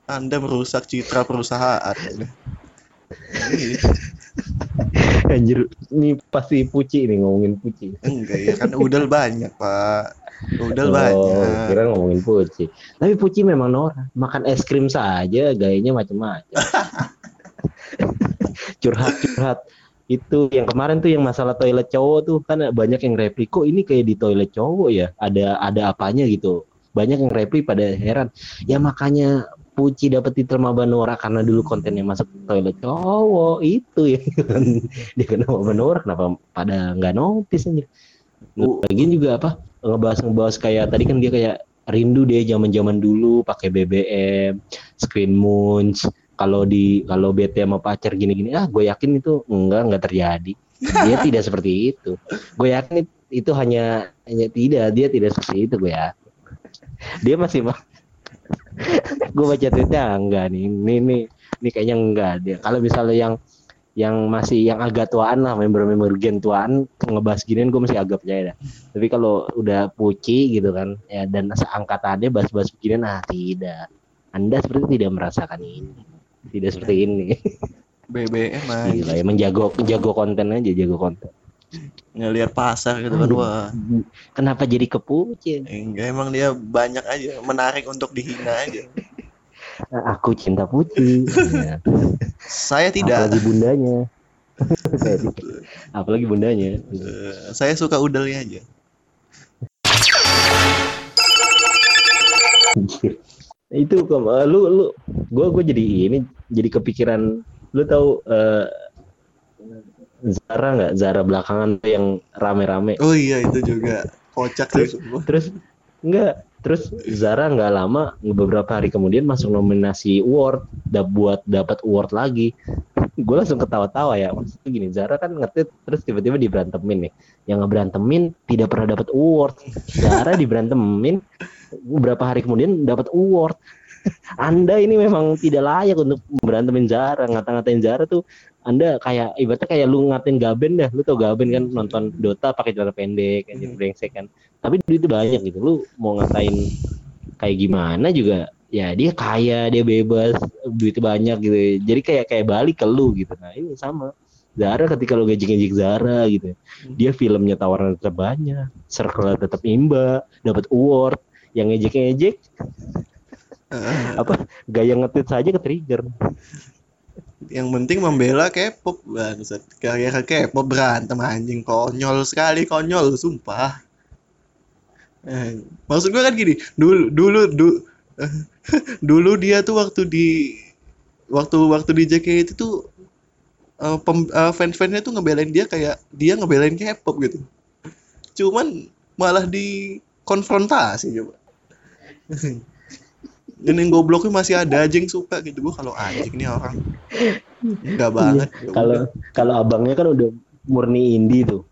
Anda merusak citra perusahaan. Anjir ini pasti puci nih ngomongin puci Enggak ya kan udel banyak, Pak. Udel Oh, banyak. kira ngomongin puci tapi puci memang norak. Makan es krim saja gayanya macam-macam. Curhat curhat itu yang kemarin tuh yang masalah toilet cowok tuh kan banyak yang reply kok ini kayak di toilet cowok ya? Ada ada apanya gitu? Banyak yang reply pada heran ya makanya Puci dapat titel Maba Nora karena dulu kontennya masuk toilet cowok itu ya kan. Dia kena Maba Nora kenapa pada nggak notice aja lagian juga apa ngebahas ngebahas kayak tadi kan dia kayak rindu deh zaman zaman dulu pakai BBM screen munch kalau di kalau bete sama pacar gini-gini. Ah gue yakin itu enggak enggak terjadi. Dia tidak seperti itu. Gue yakin it- itu hanya hanya tidak dia tidak seperti itu gue ya dia masih mah gue baca tweetnya enggak nih ini ini ini kayaknya enggak dia kalau misalnya yang yang masih yang agak tuaan lah member-member gen tuaan ngebahas ginian gue masih agak percaya dah. Tapi kalau udah puci gitu kan ya dan seangkatannya bahas-bahas beginian nah tidak. Anda seperti tidak merasakan ini. Tidak seperti ini. BBM aja Gila, emang jago jago konten aja jago konten ngelihat pasar gitu kan wah. Kenapa jadi kepucin? Enggak emang dia banyak aja menarik untuk dihina aja. Aku cinta putih. Ya. saya tidak. Apalagi bundanya. Apalagi bundanya. Eh, saya suka udelnya aja. Itu eh, lu lu gua gua jadi ini jadi kepikiran lu tahu eh, Zara nggak? Zara belakangan tuh yang rame-rame. Oh iya itu juga. Kocak sih semua. terus enggak terus Zara nggak lama beberapa hari kemudian masuk nominasi award da buat dapat award lagi. Gue langsung ketawa-tawa ya maksudnya gini Zara kan ngetit terus tiba-tiba diberantemin nih. Yang ngeberantemin tidak pernah dapat award. Zara diberantemin beberapa hari kemudian dapat award. Anda ini memang tidak layak untuk berantemin Zara ngata-ngatain Zara tuh anda kayak ibaratnya kayak lu ngatain Gaben dah lu tau Gaben kan nonton Dota pakai celana pendek anjir brengsek kan. Tapi duitnya banyak gitu lu mau ngatain kayak gimana juga ya dia kaya dia bebas duitnya banyak gitu. Jadi kayak kayak balik ke lu gitu. Nah ini sama. Zara ketika lu ngejek-ngejek Zara gitu dia filmnya tawaran tetap banyak circle tetap imba dapat award. Yang ngejek-ngejek apa gaya ngetit saja ke trigger yang penting membela K-pop bangsat. Karya K-pop berantem anjing. Konyol sekali konyol sumpah. Eh, maksud gue kan gini dulu dulu du- dulu dia tuh waktu di waktu waktu di JKT itu tuh pem- eh, fans-fansnya tuh ngebelain dia kayak dia ngebelain K-pop gitu. Cuman malah dikonfrontasi coba dan yang gobloknya masih ada aja yang suka gitu. Gue kalau anjing nih orang. Enggak banget. Ya kalau kalau abangnya kan udah murni indie tuh.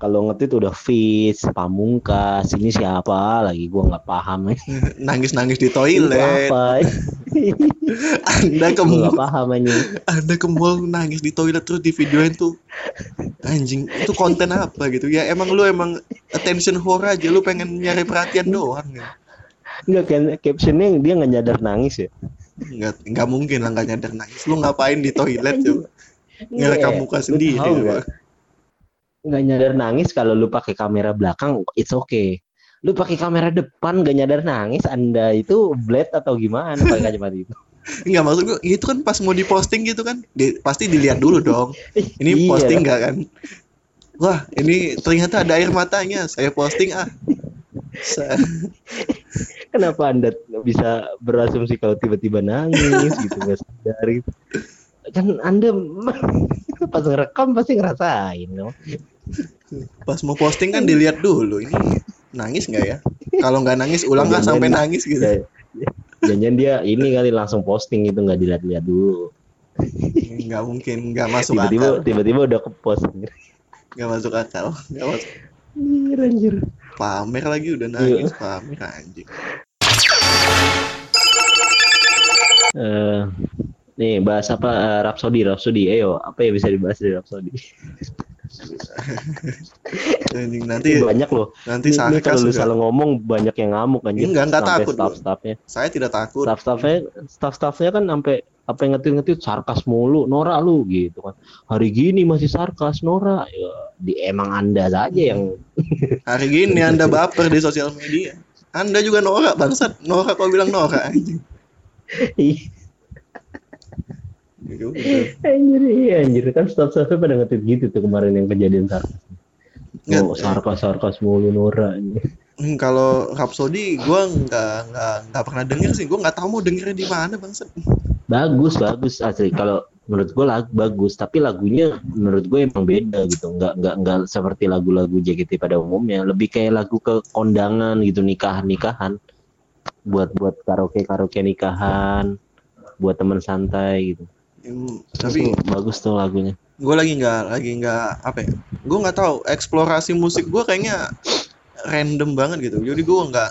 Kalau ngetit udah Fitz, Pamungkas, ini siapa lagi? Gua nggak paham ya. nangis-nangis di Itu toilet apa? anda ke mall nggak paham aja. anda ke mall nangis di toilet terus di videoin tuh. Anjing itu konten apa gitu? Ya emang lu emang attention whore aja. Lu pengen nyari perhatian doang ya Enggak captionnya dia nggak nyadar nangis ya. nggak nggak mungkin lah nggak nyadar nangis lu ngapain di toilet coba ngerekam muka Lu sendiri coba. nggak? Nggak nyadar nangis kalau lu pakai kamera belakang it's okay. Lu pakai kamera depan nggak nyadar nangis, Anda itu blade atau gimana pakai kacamata itu? Enggak maksud gua itu kan pas mau diposting gitu kan di- pasti dilihat dulu dong ini Iya. posting nggak kan wah ini ternyata ada air matanya saya posting ah Kenapa Anda bisa berasumsi kalau tiba-tiba nangis gitu nggak sadar gitu? Kan Anda pas ngerekam pasti ngerasain no? pas mau posting kan dilihat dulu ini nangis nggak ya kalau nggak nangis ulang nggak sampai nangis gitu Ya, Jangan dia ini kali langsung posting itu nggak dilihat-lihat dulu. nggak mungkin nggak masuk Tiba-tiba akal tiba-tiba udah ke post. nggak masuk akal nggak masuk Anjir, anjir. Pamer lagi udah Iya. nangis pamer anjing. Eh, nih bahas apa? Eh, Rhapsody Rhapsody. Ayo apa yang bisa dibahas dari Rhapsody? Anjing nanti banyak loh. nanti ini, ini kalau lu salah ngomong banyak yang ngamuk anjir Enggak, takut gua. staff-staffnya. Saya tidak takut. Staff-staffnya staff-staffnya kan sampai apa yang ngetit-ngetit? Sarkas mulu Nora lu gitu kan. Hari gini masih sarkas Nora. Ya di emang anda saja yang hari gini anda baper di sosial media. Anda juga norak bangsat. Norak kau bilang norak anjing? Ya udah. anjir iya anjir. Kan staff-staffnya pada ngetit gitu tuh kemarin yang kejadian sarkas. Oh, sarkas sarkas mulu Nora anjir. Hmm, kalau Rhapsody gue nggak nggak nggak pernah denger sih. Gue nggak tahu mau dengernya di mana bangsat bagus bagus asli. Kalau menurut gue lagu bagus. Tapi lagunya menurut gue emang beda gitu. Nggak nggak nggak seperti lagu-lagu JKT pada umumnya. Lebih kayak lagu ke kondangan gitu nikahan nikahan buat buat karaoke karaoke nikahan. Buat teman santai gitu. Hmm, tapi Itu bagus tuh lagunya. gue lagi nggak lagi nggak apa ya? Gue nggak tahu. Eksplorasi musik gue kayaknya random banget gitu. Jadi gue nggak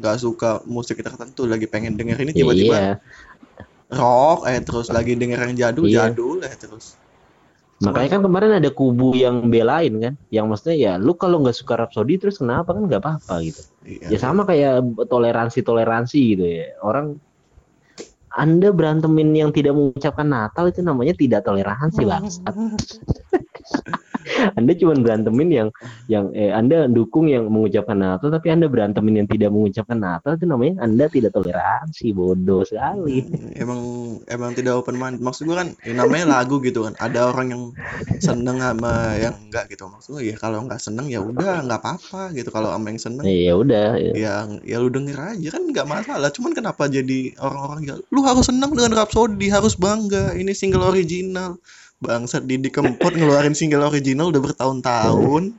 nggak suka musik tertentu. Lagi pengen denger ini tiba-tiba iya. Rock eh terus lagi denger yang jadul Iya. jadul eh terus Makanya kan kemarin ada kubu yang belain kan, yang maksudnya ya lu kalau nggak suka Rhapsody terus kenapa kan nggak apa-apa gitu. iya. Ya sama kayak toleransi toleransi gitu ya. Orang anda berantemin yang tidak mengucapkan Natal itu namanya tidak toleransi bangsat. anda cuma berantemin yang yang eh, Anda dukung yang mengucapkan Natal tapi Anda berantemin yang tidak mengucapkan Natal itu namanya Anda tidak toleransi bodoh sekali. emang emang tidak open mind maksud gue kan ya namanya lagu gitu kan. Ada orang yang seneng sama yang enggak gitu. Maksud gue ya kalau nggak seneng ya udah nggak apa-apa gitu. Kalau sama yang seneng Ya udah. ya. yang ya lu denger aja. Kan nggak masalah. Cuman kenapa jadi orang-orang yang lu harus seneng dengan Rhapsody harus bangga. Ini single original bangsat Didi Kempot ngeluarin single original udah bertahun-tahun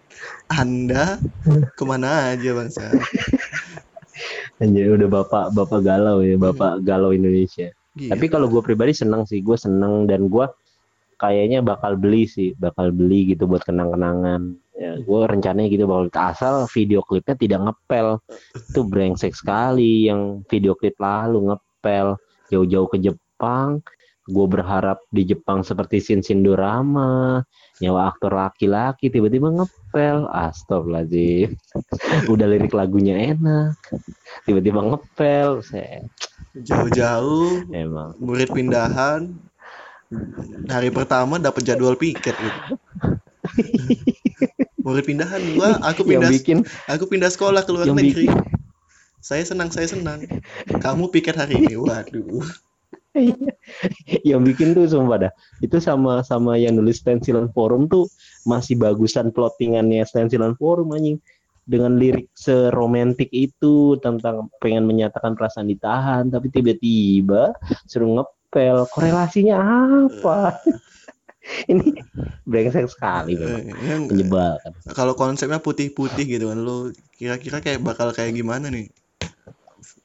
anda ke mana aja bangsat Anjir udah bapak bapak galau ya, bapak galau Indonesia. Gila. Tapi kalau gue pribadi seneng sih, gue seneng dan gue kayaknya bakal beli sih, bakal beli gitu buat kenang-kenangan. Ya, gue rencananya gitu bakal asal video klipnya tidak ngepel. Itu brengsek sekali yang video klip lalu ngepel jauh-jauh ke Jepang. Gue berharap di Jepang seperti Shin Shin Dorama, nyawa aktor laki-laki tiba-tiba ngepel. Astagfirullahaladzim. Udah lirik lagunya enak, tiba-tiba ngepel. Saya jauh-jauh emang. murid pindahan. Hari pertama dapat jadwal piket gitu. Murid pindahan gua aku yang pindah bikin aku pindah sekolah ke luar negeri. bikin. Saya senang saya senang. Kamu piket hari ini waduh yang bikin tuh sumpah dah. Itu sama sama yang nulis stensilan forum tuh masih bagusan plottingannya stensilan forum anjing. Dengan lirik seromantik itu tentang pengen menyatakan perasaan ditahan tapi tiba-tiba suruh ngepel. Korelasinya apa? Ini brengsek sekali memang. Eh, yang menyebalkan. kalau konsepnya putih-putih gitu kan lu kira-kira kayak bakal kayak gimana nih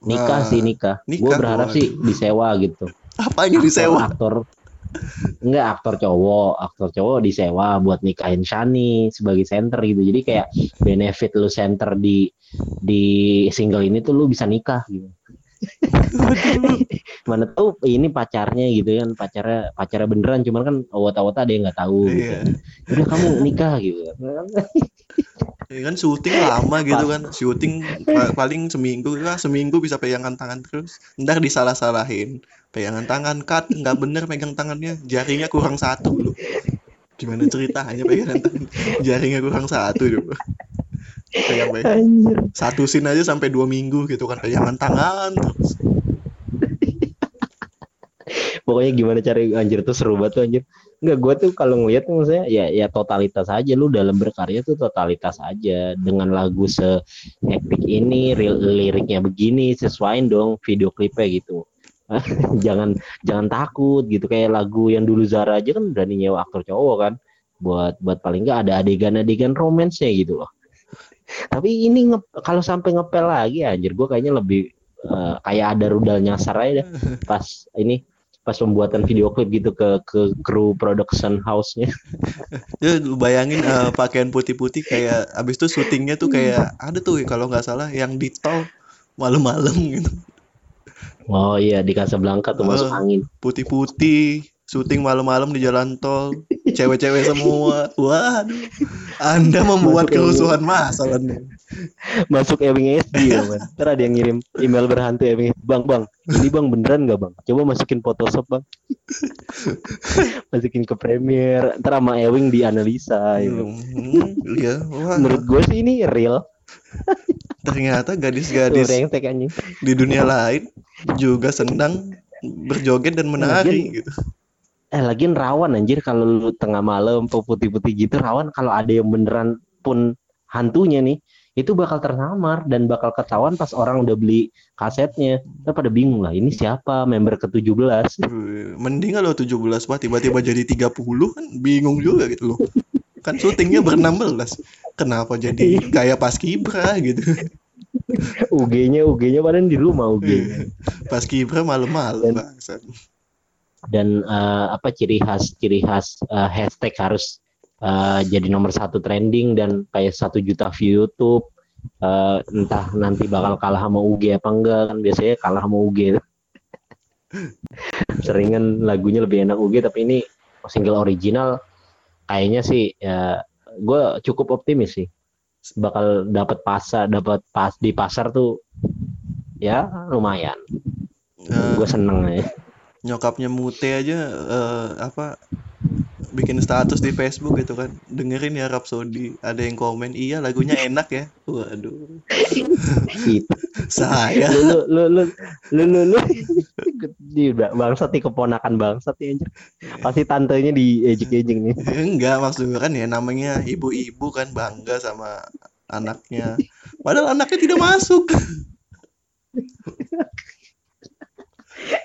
nikah Wah, sih nikah. Gue nikah, berharap waduh. sih disewa gitu. Apanya disewa? Aktor enggak aktor cowok. Aktor cowok disewa buat nikahin Shani sebagai center gitu. Jadi kayak benefit lu center di di single ini tuh lu bisa nikah gitu mana tuh ini pacarnya gitu kan pacarnya pacarnya beneran cuman kan awat-awat ada yang nggak tahu gitu. iya. udah kamu nikah gitu. Ya kan syuting lama gitu kan. Syuting pa- paling seminggu lah seminggu bisa pegangan tangan terus. Ntar disalah-salahin. Pegangan tangan cut nggak bener pegang tangannya. Jaringnya kurang satu loh. Gimana ceritanya pegangan tangan? Jaringnya kurang satu loh pegang pegang anjir. Satu scene aja sampai dua minggu gitu kan. Pegangan tangan terus. Pokoknya gimana cari anjir tuh seru banget tuh anjir. Enggak, gue tuh kalau ngeliat tuh maksudnya ya ya totalitas aja. Lu dalam berkarya tuh totalitas aja. Dengan lagu se hektik ini real, liriknya begini sesuaiin dong video klipnya gitu. Jangan jangan takut gitu. Kayak lagu yang dulu Zara aja kan berani nyewa aktor cowok kan. Buat buat paling nggak ada adegan-adegan romansnya gitu loh tapi ini nge- kalau sampai ngepel lagi anjir gue kayaknya lebih eh, kayak ada rudal nyasar aja dah pas ini pas pembuatan video klip gitu ke ke kru production house-nya. ya lu bayangin eh, pakaian putih-putih kayak abis itu syutingnya tuh kayak ada tuh kalau nggak salah yang di tol malam-malam gitu Oh iya di Casablanca tuh masuk Oh. angin. putih-putih syuting malam-malam di jalan tol cewek-cewek semua waduh anda membuat Masuk kerusuhan masalah nih Masuk Ewing SD ya, man. Ntar ada yang ngirim email berhantu Ewing. Bang, bang, ini bang beneran nggak bang? Coba masukin Photoshop bang. masukin ke Premiere. Ntar sama Ewing dianalisa. gitu. Hmm, iya wah Menurut gue sih ini real. ternyata gadis-gadis di dunia lain juga senang berjoget dan menari gitu Eh lagian rawan anjir kalau lu tengah malam tuh putih-putih gitu rawan kalau ada yang beneran pun hantunya nih itu bakal tersamar dan bakal ketahuan pas orang udah beli kasetnya. Ntar pada bingung lah ini siapa member ke-17. Wih, mending kalau 17 pak tiba-tiba jadi 30 kan bingung juga gitu loh kan syutingnya ber-16 kenapa jadi kayak pas kibra gitu UG-nya UG-nya padahal di rumah UG-nya. pas kibra malam-malam bangsat dan eh, apa ciri khas ciri khas eh, hashtag harus eh, jadi nomor satu trending dan kayak satu juta view YouTube Eh, entah nanti bakal kalah sama UG apa enggak kan biasanya kalah sama UG seringan lagunya lebih enak UG tapi ini single original kayaknya sih ya gue cukup optimis sih. Bakal dapat pasar dapat pas di pasar tuh ya lumayan. Eh, gue seneng ya nyokapnya Mute aja eh, apa bikin status di Facebook gitu kan. Dengerin ya Rhapsody. Ada yang komen iya lagunya enak ya. Waduh. Gitu. saya. Lu lu lu lu lu lu di bangsat nih keponakan bangsat nih anjir. Pasti tantenya di ejek-ejek nih. Enggak maksud gue kan ya namanya ibu-ibu kan bangga sama anaknya. Padahal anaknya tidak masuk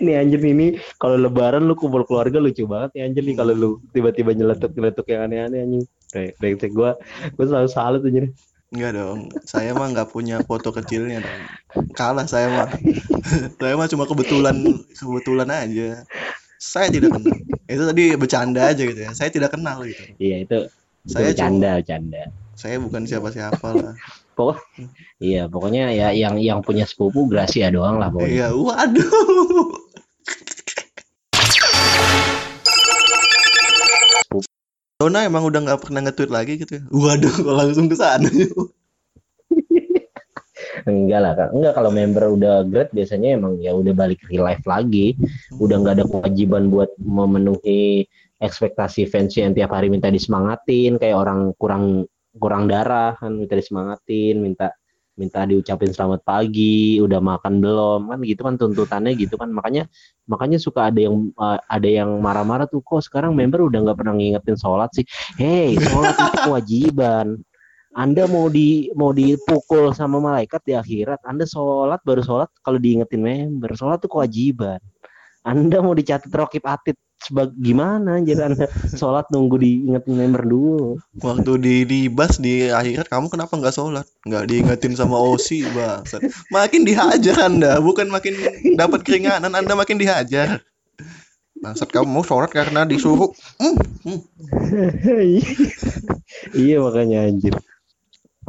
nih anjir ini kalau lebaran lu kumpul keluarga lucu banget ya anjir nih kalau lu tiba-tiba nyeletuk-nyeletuk yang aneh-aneh anjing. Kayak brengsek gua gua selalu salut anjir. Enggak dong saya mah nggak punya foto kecilnya dong. Kalah saya mah. Saya mah cuma kebetulan kebetulan aja. Saya tidak kenal. Itu tadi bercanda aja gitu ya. Saya tidak kenal gitu. Iya itu saya itu cuma canda canda saya bukan siapa-siapa lah. Pokok iya pokoknya ya yang yang punya sepupu Gracia doang lah pokoknya. Iya waduh Dona emang udah nggak pernah nge-tweet lagi gitu ya? Waduh kok langsung ke sana? Enggak lah Kak. enggak kalau member udah grade biasanya emang ya udah balik real life lagi. Udah nggak ada kewajiban buat memenuhi ekspektasi fans yang tiap hari minta disemangatin kayak orang kurang kurang darah kan minta disemangatin minta minta diucapin selamat pagi udah makan belum kan gitu kan tuntutannya gitu kan. Makanya makanya suka ada yang uh, ada yang marah-marah tuh kok sekarang member udah nggak pernah ngingetin sholat sih? Hey sholat itu kewajiban. Anda mau di mau dipukul sama malaikat di akhirat Anda sholat baru sholat kalau diingetin member sholat itu kewajiban Anda mau dicatat rokib atid sebagai gimana jadi Anda? Sholat nunggu diingetin member dulu. Waktu di libas di akhirat kamu kenapa nggak sholat? Nggak diingetin sama Osi bangsat makin dihajar anda bukan makin dapat keringanan anda makin dihajar. Bangsat kamu mau sholat karena disuruh. Hmm, hmm. iya makanya anjir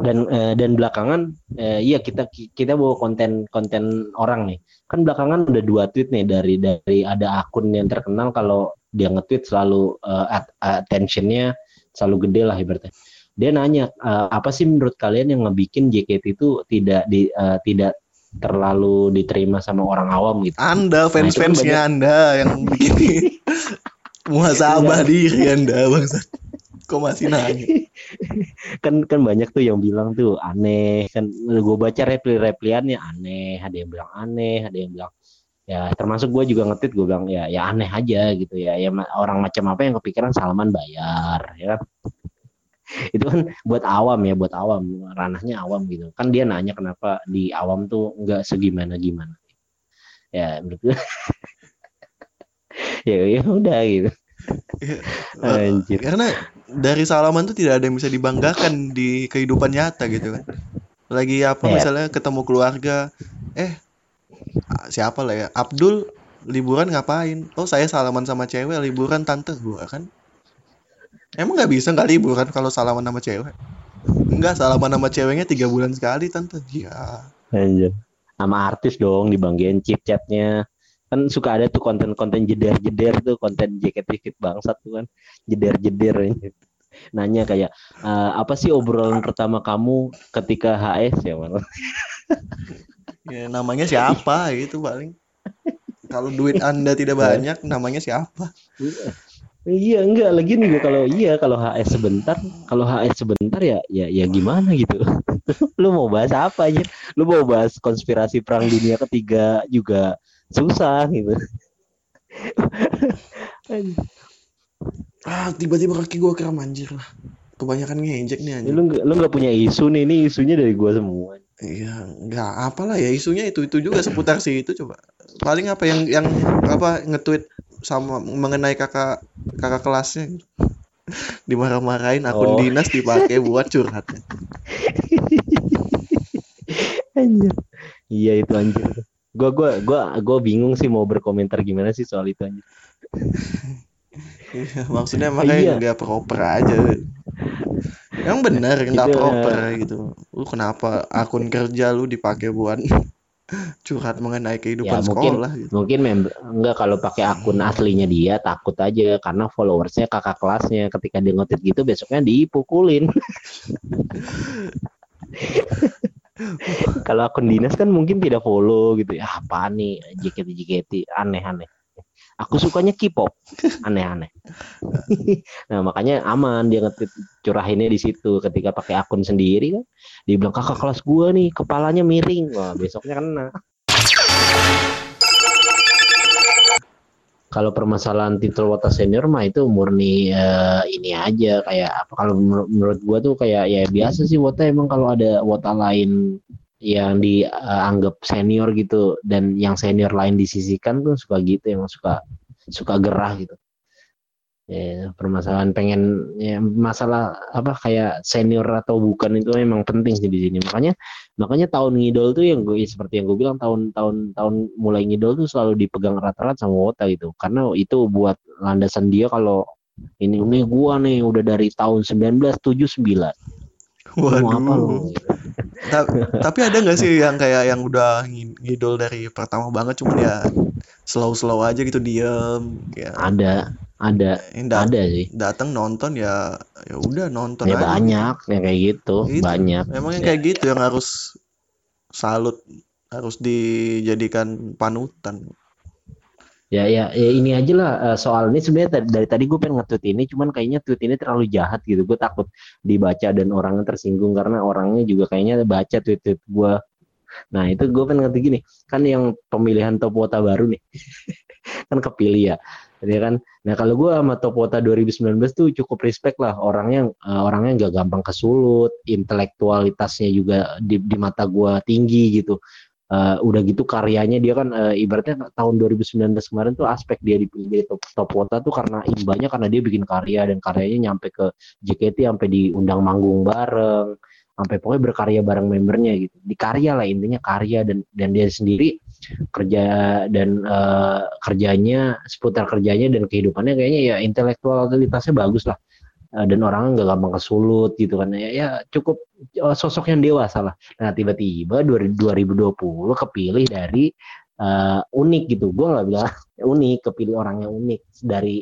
dan eh, dan belakangan eh, iya kita kita bawa konten konten orang nih. Kan belakangan udah dua tweet nih dari dari ada akun yang terkenal kalau dia nge-tweet selalu at- attentionnya selalu gede lah ibaratnya. Dia nanya eh, apa sih menurut kalian yang ngebikin JKT itu tidak di eh, tidak terlalu diterima sama orang awam gitu? Anda fans kan fansnya anda yang bikin muhasabah diri anda bangsat. Kok masih nanya kan kan banyak tuh yang bilang tuh aneh. Kan gue baca repli repliannya aneh. Ada yang bilang aneh ada yang bilang ya termasuk gue juga ngetit gue bilang ya ya aneh aja gitu ya. Ya orang macam apa yang kepikiran salaman bayar ya kan? Itu kan buat awam ya buat awam. Ranahnya awam gitu. Kan dia nanya kenapa di awam tuh nggak segimana gimana ya menurut gue ya ya udah gitu. Anjir. karena dari salaman tuh tidak ada yang bisa dibanggakan di kehidupan nyata gitu kan. Lagi apa Ya. misalnya ketemu keluarga eh siapa lah ya? Abdul liburan ngapain? Oh saya salaman sama cewek liburan tante. Gua kan emang nggak bisa nggak liburan kalau salaman sama cewek? Enggak, salaman sama ceweknya tiga bulan sekali tante. Ya Anjir. Sama artis dong dibanggain chip chatnya. Kan suka ada tuh konten-konten jeder-jeder tuh konten JKT bangsat tuh kan. Jeder-jeder anjir. Nanya kayak "Eh, apa sih obrolan pertama kamu ketika HS ya malah. Ya, namanya siapa gitu paling. Kalau duit Anda tidak banyak, namanya siapa? Iya enggak lagi nih kalau iya kalau HS sebentar kalau HS sebentar ya ya ya gimana gitu lu mau bahas apa aja lu mau bahas konspirasi perang dunia ketiga juga susah gitu Ah, tiba-tiba kaki gua kram anjir lah. Kebanyakan ngejek nih anjir. lu nggak lu nggak punya isu nih ini isunya dari gua semua Iya, nggak apalah ya isunya itu itu juga seputar sih itu coba. Paling apa yang yang apa nge-tweet sama mengenai kakak kakak kelasnya gitu. Dimarah-marahin akun Oh. dinas dipakai buat curhat. anjir iya itu anjir gua gua gua gua bingung sih mau berkomentar gimana sih soal itu anjir Iya, maksudnya makanya Iya. nggak proper aja yang bener nggak Itu, proper gitu lu kenapa akun kerja lu dipakai buat curhat mengenai kehidupan Ya, mungkin- sekolah gitu. Mungkin member enggak kalau pakai akun aslinya dia takut aja karena followersnya kakak kelasnya ketika dia nge gitu besoknya dipukulin. kalau akun dinas kan mungkin tidak follow gitu ya apa nih JKT JKT aneh-aneh. Aku sukanya K-pop aneh-aneh. nah makanya aman dia curahinnya di situ ketika pakai akun sendiri kan dia bilang kakak kelas gua nih kepalanya miring wah besoknya kena. Kalau permasalahan titel wota senior mah itu murni eh, ini aja kayak apa kalau menur- menurut gua tuh kayak ya biasa sih wota emang kalau ada wota lain yang dianggap senior gitu dan yang senior lain disisikan tuh suka gitu emang suka suka gerah gitu ya permasalahan pengen ya, masalah apa kayak senior atau bukan itu memang penting sih di sini. Makanya makanya tahun ngidol tuh yang gue seperti yang gue bilang tahun tahun tahun mulai ngidol tuh selalu dipegang rata-rata sama Wota gitu. Karena itu buat landasan dia kalau ini nih gua nih udah dari tahun 1979 mau apa lu? Waduh. Ta- tapi ada nggak sih yang kayak yang udah ngi- ngidol dari pertama banget cuman ya slow-slow aja gitu diem ya ada ada dat- ada sih datang nonton ya ya udah nonton ya aja banyak yang kayak gitu Itu. banyak Memang yang Ya. kayak gitu yang harus salut harus dijadikan panutan Ya, ya, ya ini aja lah eh, soal ini sebenarnya dari tadi gue pengen nge-tweet ini, cuman kayaknya tweet ini terlalu jahat gitu. Gue takut dibaca dan orangnya tersinggung karena orangnya juga kayaknya baca tweet-tweet gue. Nah itu gue pengen ngerti gini, kan yang pemilihan top wota baru nih, kan kepilih ya, ya kan. Nah kalau gue sama top wota 2019 tuh cukup respect lah orangnya, eh, orangnya nggak gampang kesulut, intelektualitasnya juga di, di mata gue tinggi gitu. Eh, udah gitu karyanya dia kan eh, ibaratnya tahun 2019 kemarin tuh aspek dia dipilih jadi top, top tuh karena imbanya karena dia bikin karya dan karyanya nyampe ke JKT sampai diundang manggung bareng sampai pokoknya berkarya bareng membernya gitu di karya lah intinya karya dan dan dia sendiri kerja dan eh, kerjanya seputar kerjanya dan kehidupannya kayaknya ya intelektualitasnya bagus lah. Eh, dan orangnya nggak gampang kesulut gitu kan. Ya, ya cukup eh, sosok yang dewasa lah. Nah tiba-tiba 2020 kepilih dari eh, unik gitu. Gue nggak bilang unik, kepilih orang yang unik. Dari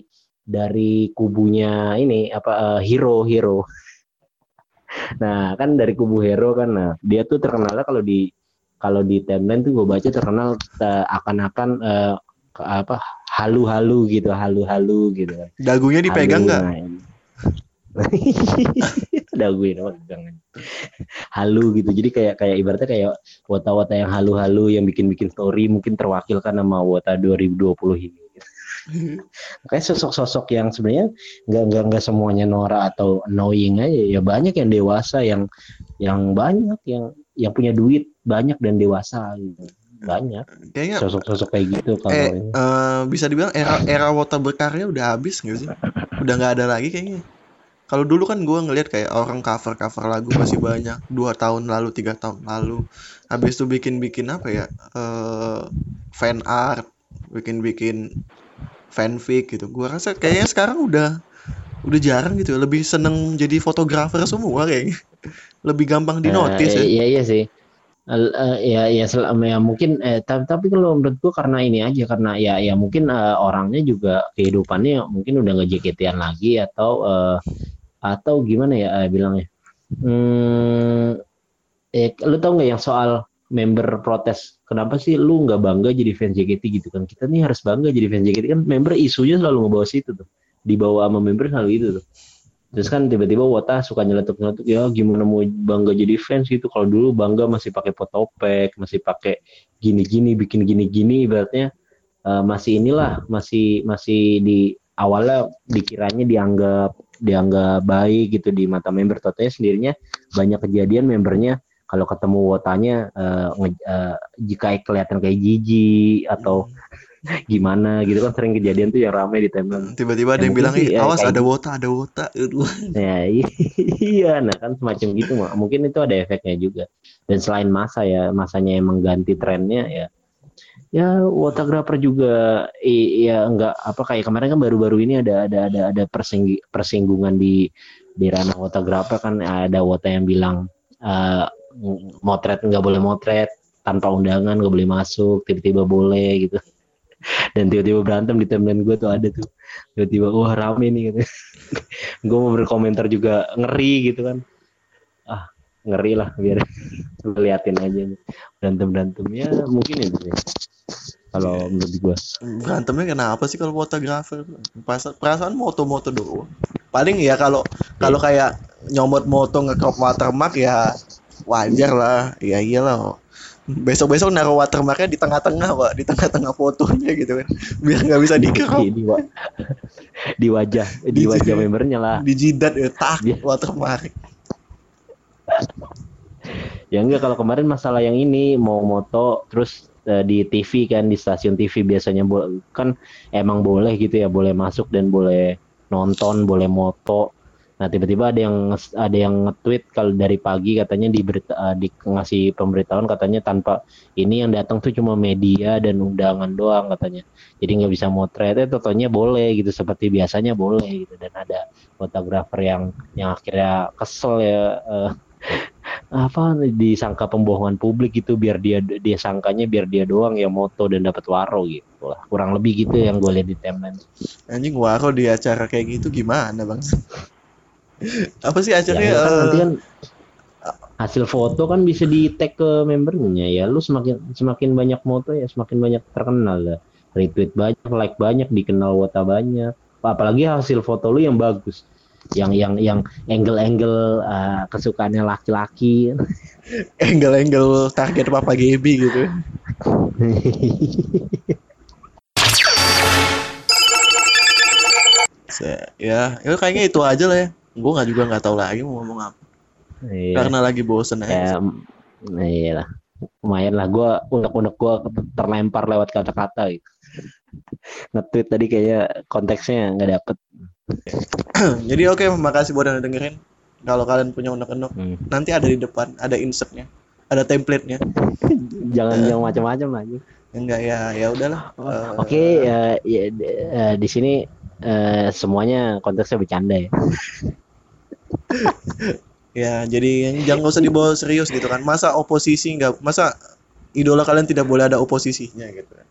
dari kubunya ini apa eh, hero hero. Nah kan dari kubu hero kan, nah dia tuh terkenalnya kalau di kalau di timeline tuh gue baca terkenal eh, akan-akan ke- apa halu-halu gitu, halu-halu gitu. dagunya dipegang nggak. Daguin oh, jangan. Halu gitu. Jadi kayak kayak ibaratnya kayak wota-wota yang halu-halu yang bikin-bikin story mungkin terwakilkan sama wota 2020 ini. Kayak sosok-sosok yang sebenarnya nggak nggak nggak semuanya Nora atau annoying aja ya banyak yang dewasa yang yang banyak yang yang punya duit banyak dan dewasa gitu banyak kayaknya sosok-sosok kayak gitu kalau eh ini. eh, bisa dibilang era era wota berkarya udah habis nggak sih udah nggak ada lagi kayaknya kalau dulu kan gua ngelihat kayak orang cover cover lagu masih banyak dua tahun lalu tiga tahun lalu. Habis itu bikin bikin apa ya eh fan art bikin bikin fanfic gitu. Gua rasa kayaknya sekarang udah udah jarang gitu. Lebih seneng jadi fotografer semua kayaknya. Lebih gampang di notice Eh, ya. Iya iya sih. El- eh, ya ya selama ya mungkin eh, tapi, tapi kalau menurut gua karena ini aja karena ya ya mungkin eh, orangnya juga kehidupannya mungkin udah nggak lagi atau eh, atau gimana ya eh, bilangnya. Hmm, eh, lu tau nggak yang soal member protes? Kenapa sih lu nggak bangga jadi fans JKT gitu kan? Kita nih harus bangga jadi fans JKT kan member isunya selalu ngebawa situ tuh. Dibawa sama member selalu itu tuh. Terus kan tiba-tiba Wota suka nyeletuk-nyeletuk ya gimana mau bangga jadi fans gitu. Kalau dulu bangga masih pakai potopek, masih pakai gini-gini, bikin gini-gini ibaratnya eh, masih inilah, masih masih di awalnya dikiranya dianggap dianggap baik gitu di mata member totalnya sendirinya banyak kejadian membernya kalau ketemu wotanya eh, nge- eh, jika kelihatan kayak jijik atau gimana gitu kan sering kejadian tuh yang ramai di timeline tiba-tiba ada Ya, yang bilang sih, "Ih, ya, awas kayak ada gitu." wota ada wota Aduh. Ya iya, nah kan semacam gitu mah. Mungkin itu ada efeknya juga. Dan selain masa ya, masanya emang ganti trennya ya. Ya fotografer juga ya enggak apa kayak kemarin kan baru-baru ini ada ada ada ada persinggi- persinggungan di di ranah fotografer kan ada wota yang bilang eh, motret nggak boleh motret tanpa undangan nggak boleh masuk tiba-tiba boleh gitu. Dan tiba-tiba berantem di timeline gue tuh ada tuh. Tiba-tiba wah rame nih gitu. Gue mau berkomentar juga ngeri gitu kan ngeri lah biar liatin aja berantem berantem ya mungkin itu sih kalau menurut gue berantemnya kenapa sih kalau fotografer? Perasaan, perasaan moto-moto doang. Paling ya kalau kalau kayak nyomot moto nge-crop watermark ya wajar lah. Ya iyalah. Besok-besok naruh watermarknya di tengah-tengah pak. Di tengah-tengah fotonya gitu kan. Biar nggak bisa di di, di, wa- di wajah di wajah membernya lah. di jidat ya tak Iya. watermark ya enggak kalau kemarin masalah yang ini mau moto terus eh, di TV kan di stasiun TV biasanya bo- kan emang boleh gitu ya boleh masuk dan boleh nonton boleh moto. Nah tiba-tiba ada yang ada yang nge-tweet kalau dari pagi katanya di berita eh, di ngasih pemberitahuan katanya tanpa ini yang datang tuh cuma media dan undangan doang katanya. Jadi nggak bisa motret eh totonya boleh gitu seperti biasanya boleh gitu. Dan ada fotografer yang yang akhirnya kesel ya eh, apa disangka pembohongan publik gitu biar dia dia sangkanya biar dia doang yang moto dan dapat waro gitu lah. Kurang lebih gitu yang gue lihat di timeline. Anjing waro di acara kayak gitu gimana bang? Apa sih ya, acaranya kan, nanti eh, kan hasil foto kan bisa di tag ke membernya ya. Lu semakin semakin banyak moto ya semakin banyak terkenal lah. Retweet banyak like banyak dikenal wota banyak. Apalagi hasil foto lu yang bagus yang yang yang angle-angle uh, kesukaannya laki-laki. Angle-angle target papa Gebi gitu. Ya ya kayaknya itu aja lah ya. Gue nggak juga nggak tahu lagi mau ngomong apa. Iya. karena lagi bosen ya aja. Nah iya lah. Lumayan lah. Gue unek-unek gue terlempar lewat kata-kata gitu. Nge-tweet tadi kayaknya konteksnya nggak dapet jadi oke makasih buat yang dengerin. Kalau kalian punya unek-unek Hmm. nanti ada di depan ada insertnya ada template-nya. Jangan jangan macam-macam lagi enggak ya ya udahlah. Eh, oke ya, ya d- eh, di sini eh, semuanya konteksnya bercanda ya. Ya jadi jangan nggak usah dibawa serius gitu kan. Masa oposisi nggak masa idola kalian tidak boleh ada oposisinya gitu kan?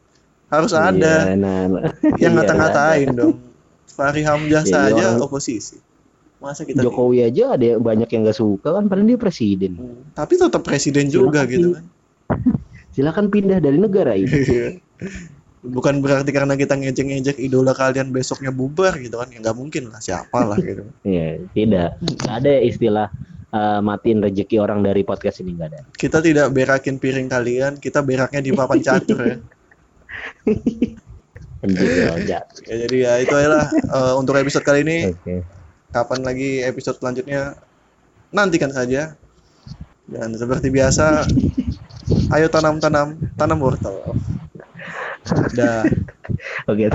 Harus ada Iya, nah, yang Iya, ngata-ngatain dong Fahri Hamzah Iya, saja orang- oposisi. Masa kita Jokowi aja ada yang banyak yang nggak suka kan padahal dia presiden. Hmm, tapi tetap presiden juga Silakan gitu kan. Silakan pindah dari negara ini. Bukan berarti karena kita ngejek-ngejek idola kalian besoknya bubar gitu kan ya nggak mungkin lah siapa lah gitu. Iya, tidak. Nggak ada istilah eh, matiin rezeki orang dari podcast ini nggak ada. Kita tidak berakin piring kalian kita beraknya di papan catur ya Gitu. Iya. Ya, jadi ya itu adalah uh, eh, untuk episode kali ini. Okay. Kapan lagi episode selanjutnya? Nantikan saja. Dan seperti biasa, ayo tanam-tanam, tanam wortel. Dah. Oke. Okay.